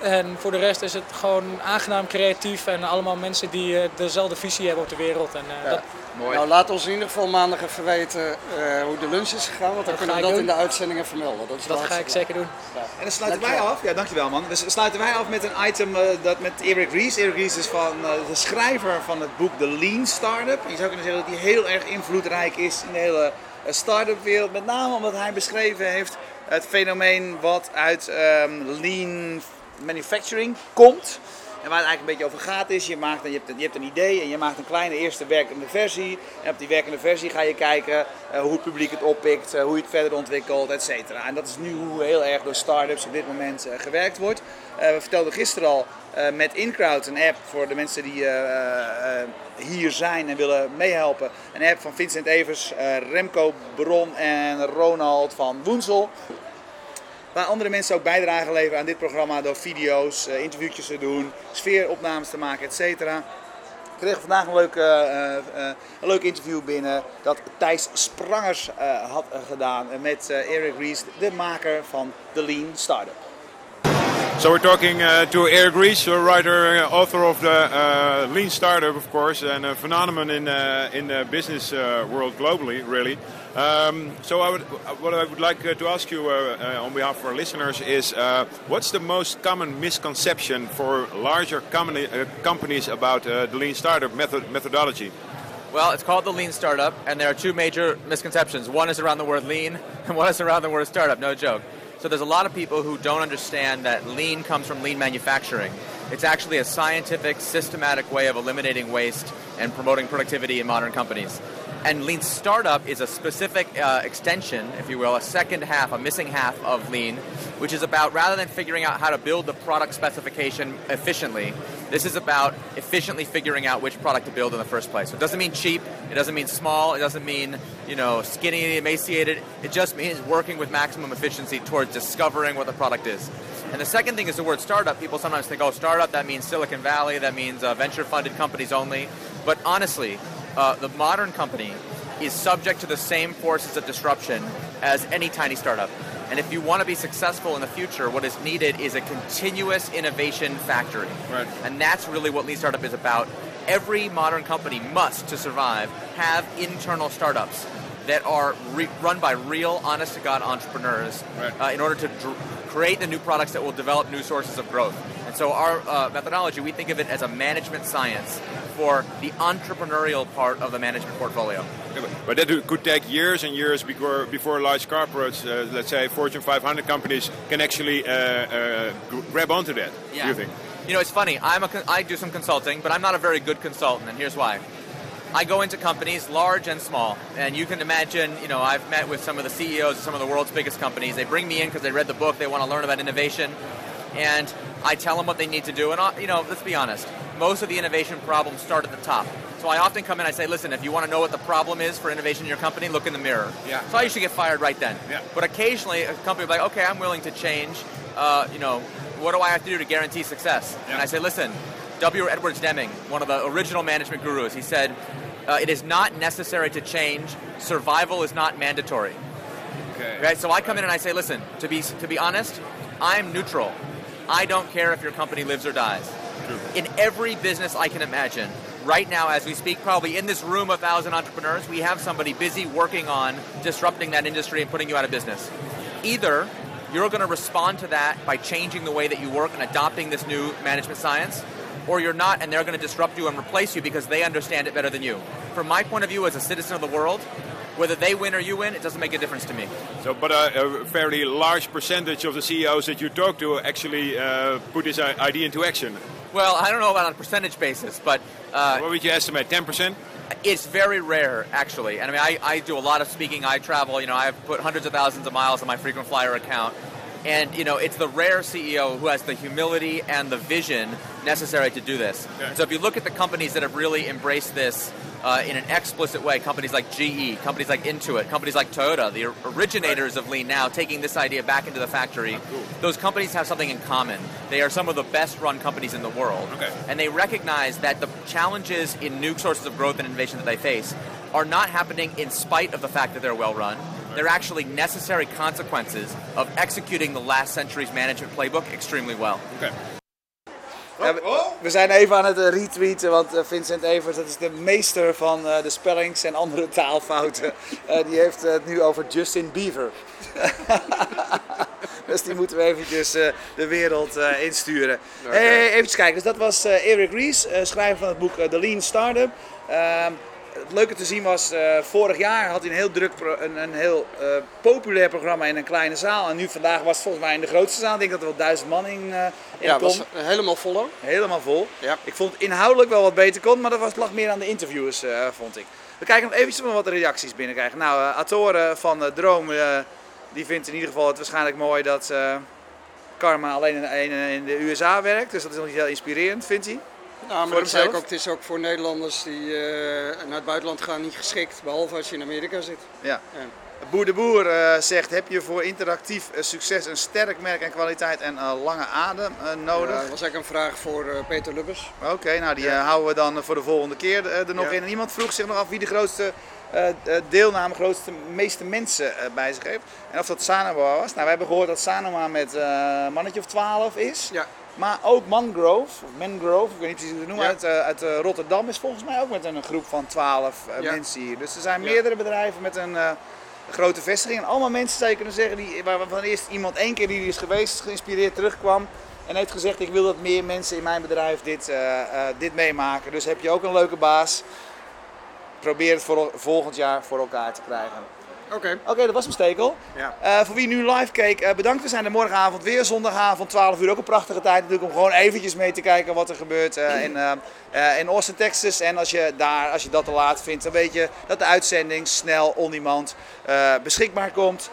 En voor de rest is het gewoon aangenaam creatief en allemaal mensen die eh, dezelfde visie hebben op de wereld. En, eh, dat, Mooi. Nou, laat ons in ieder geval maandag even weten eh, hoe de lunch is gegaan, want dan Dat kunnen we dat in de uitzendingen vermelden. Dat, is dat ga ik zeker doen. En dan sluiten wij af. Ja, dankjewel man. Dus sluiten wij af met een item eh, dat met Eric Ries. Eric Ries is van eh, de schrijver van het boek The Lean Startup. Je zou kunnen zeggen dat hij heel erg invloedrijk is in de hele start-up wereld. Met name omdat hij beschreven heeft het fenomeen wat uit ehm, lean manufacturing komt. En waar het eigenlijk een beetje over gaat is, je, maakt, je, hebt een, je hebt een idee en je maakt een kleine eerste werkende versie. En op die werkende versie ga je kijken eh, hoe het publiek het oppikt, eh, hoe je het verder ontwikkelt, et cetera. En dat is nu hoe heel erg door start-ups op dit moment eh, gewerkt wordt. We vertelden gisteren al met InCrowd, een app voor de mensen die hier zijn en willen meehelpen. Een app van Vincent Evers, Remco Bron en Ronald van Woensel. Waar andere mensen ook bijdrage leveren aan dit programma door video's, eh, interviewtjes te doen, sfeeropnames te maken, et cetera. Ik kreeg vandaag een leuk, eh, eh, een leuk interview binnen dat Thijs Sprangers had gedaan met Eric Ries, de maker van The Lean Startup. So we're talking to Eric Ries, a writer, uh, author of the Lean Startup, of course, and a phenomenon in in the business world globally, really. Um, so I would, what I would like uh, to ask you uh, uh, on behalf of our listeners is, what's the most common misconception for larger uh, companies about the Lean Startup method, methodology? Well, it's called the lean startup, and there are two major misconceptions. One is around the word lean, and one is around the word startup, no joke. So there's a lot of people who don't understand that lean comes from lean manufacturing. It's actually a scientific, systematic way of eliminating waste and promoting productivity in modern companies. And lean startup is a specific uh, extension, if you will, a second half, a missing half of lean, which is about rather than figuring out how to build the product specification efficiently, this is about efficiently figuring out which product to build in the first place. So it doesn't mean cheap, it doesn't mean small, it doesn't mean, you know, skinny, emaciated. It just means working with maximum efficiency towards discovering what the product is. And the second thing is the word startup. People sometimes think, oh, startup, that means Silicon Valley, that means uh, venture funded companies only. But honestly, uh, the modern company is subject to the same forces of disruption as any tiny startup. And if you want to be successful in the future, what is needed is a continuous innovation factory. Right. And that's really what Lean Startup is about. Every modern company must, to survive, have internal startups that are re- run by real, honest to God entrepreneurs Right. uh, in order to dr- create the new products that will develop new sources of growth. And so, our uh, methodology, we think of it as a management science for the entrepreneurial part of the management portfolio. Yeah, but- that could take years and years before, before large corporates, uh, let's say Fortune 500 companies, can actually uh, uh, grab onto that. Do you think? You know, it's funny. I'm a I do some consulting, but I'm not a very good consultant, and here's why. I go into companies, large and small, and you can imagine. You know, I've met with some of the CEOs of some of the world's biggest companies. They bring me in because they read the book, they want to learn about innovation, and I tell them what they need to do. And you know, let's be honest. Most of the innovation problems start at the top. So I often come in and I say, listen, if you want to know what the problem is for innovation in your company, look in the mirror. Yeah. So I usually get fired right then. Yeah. But occasionally a company will be like, okay, I'm willing to change. Uh, you know, what do I have to do to guarantee success? Yeah. And I say, listen, W. Edwards Deming, one of the original management gurus, he said, uh, it is not necessary to change. Survival is not mandatory. Okay. Right? So I come in and I say, listen, to be to be honest, I'm neutral. I don't care if your company lives or dies. In every business I can imagine, right now as we speak, probably in this room of thousand entrepreneurs, we have somebody busy working on disrupting that industry and putting you out of business. Either you're going to respond to that by changing the way that you work and adopting this new management science, or you're not, and they're going to disrupt you and replace you because they understand it better than you. From my point of view as a citizen of the world, whether they win or you win, it doesn't make a difference to me. So, but a, a fairly large percentage of the CEOs that you talk to actually uh, put this idea into action. Well, I don't know about on a percentage basis, but uh, What would you estimate? 10%? it's very rare, actually. And I mean, I, I do a lot of speaking. I travel. You know, I've put hundreds of thousands of miles on my frequent flyer account. And you know, it's the rare CEO who has the humility and the vision necessary to do this. Yeah. So if you look at the companies that have really embraced this uh, in an explicit way, companies like GE, companies like Intuit, companies like Toyota, the originators of Lean now, taking this idea back into the factory, those companies have something in common. They are some of the best run companies in the world. Okay. And they recognize that the challenges in new sources of growth and innovation that they face are not happening in spite of the fact that they're well run. They're actually necessary consequences of executing the last century's management playbook extremely well. Ja, we, we zijn even aan het eh, retweeten, want eh, Vincent Evers, dat is de meester van eh, de spellings en andere taalfouten. Eh, die heeft het nu over Justin Bieber. dus die moeten we eventjes eh, de wereld eh, insturen. Hey, even kijken, dus dat was eh, Eric Ries, eh, schrijver van het boek The Lean Startup. Het leuke te zien was, eh, vorig jaar had hij een heel druk, een, een heel eh, populair programma in een kleine zaal. En nu vandaag was het volgens mij in de grootste zaal. Ik denk dat er wel duizend man in, in Ja, kon. was helemaal vol ook. Helemaal vol. Ja. Ik vond het inhoudelijk wel wat beter kon, maar dat was, lag meer aan de interviewers, vond ik. We kijken nog eventjes we wat reacties binnenkrijgen. Nou, eh Atore van Droom, die vindt in ieder geval het waarschijnlijk mooi dat Karma alleen in, in, in de USA werkt. Dus dat is nog niet heel inspirerend, vindt hij. Nou, maar dat zei ik ook, het is ook voor Nederlanders die eh, naar het buitenland gaan niet geschikt, behalve als je in Amerika zit. Ja. Ja. Boer de Boer eh, zegt, heb je voor interactief eh, succes een sterk merk en kwaliteit en lange adem nodig? Ja, dat was eigenlijk een vraag voor Peter Lubbers. Oké, nou die houden we dan voor de volgende keer er nog in. En iemand vroeg zich nog af wie de grootste deelname, grootste, meeste mensen bij zich heeft. En of dat Sanoma was. Nou, we hebben gehoord dat Sanoma met een mannetje of 12 is. Ja. Maar ook Mangrove, Mangrove, ik weet niet precies hoe het noemen, Ja. uit, eh, uit eh, Rotterdam is volgens mij ook met een groep van 12 eh, Ja. mensen hier. Dus er zijn meerdere bedrijven met een grote vestiging. En allemaal mensen zou je kunnen zeggen, die, waar- waarvan eerst iemand één keer die is geweest, geïnspireerd terugkwam. En heeft gezegd, ik wil dat meer mensen in mijn bedrijf dit, dit meemaken. Dus heb je ook een leuke baas, probeer het voor, volgend jaar voor elkaar te krijgen. Oké. Oké, dat was mijn stekel. Ja. Eh, voor wie nu live keek, eh, bedankt. We zijn er morgenavond weer, zondagavond, 12 uur. Ook een prachtige tijd natuurlijk om gewoon eventjes mee te kijken wat er gebeurt eh, in, in Austin, Texas. En als je, daar, als je dat te laat vindt, dan weet je dat de uitzending snel on-demand beschikbaar komt.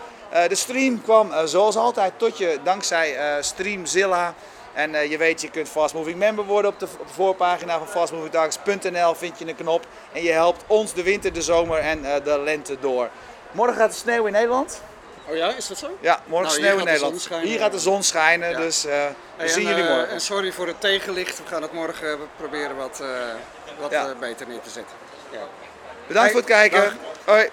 De stream kwam zoals altijd tot je dankzij Streamzilla. En je weet, je kunt Fast Moving Member worden op de, op de voorpagina van fastmovingtalks.nl vind je een knop. En je helpt ons de winter, de zomer en de lente door. Morgen gaat het sneeuwen in Nederland. Oh ja, is dat zo? Ja, morgen Nou, sneeuw in Nederland. Hier gaat de zon schijnen, Ja. dus eh, we Hey, zien en, jullie eh, morgen. En sorry voor het tegenlicht. We gaan het morgen eh, proberen wat, wat Ja. beter neer te zetten. Ja. Bedankt voor het kijken. Dag. Hoi.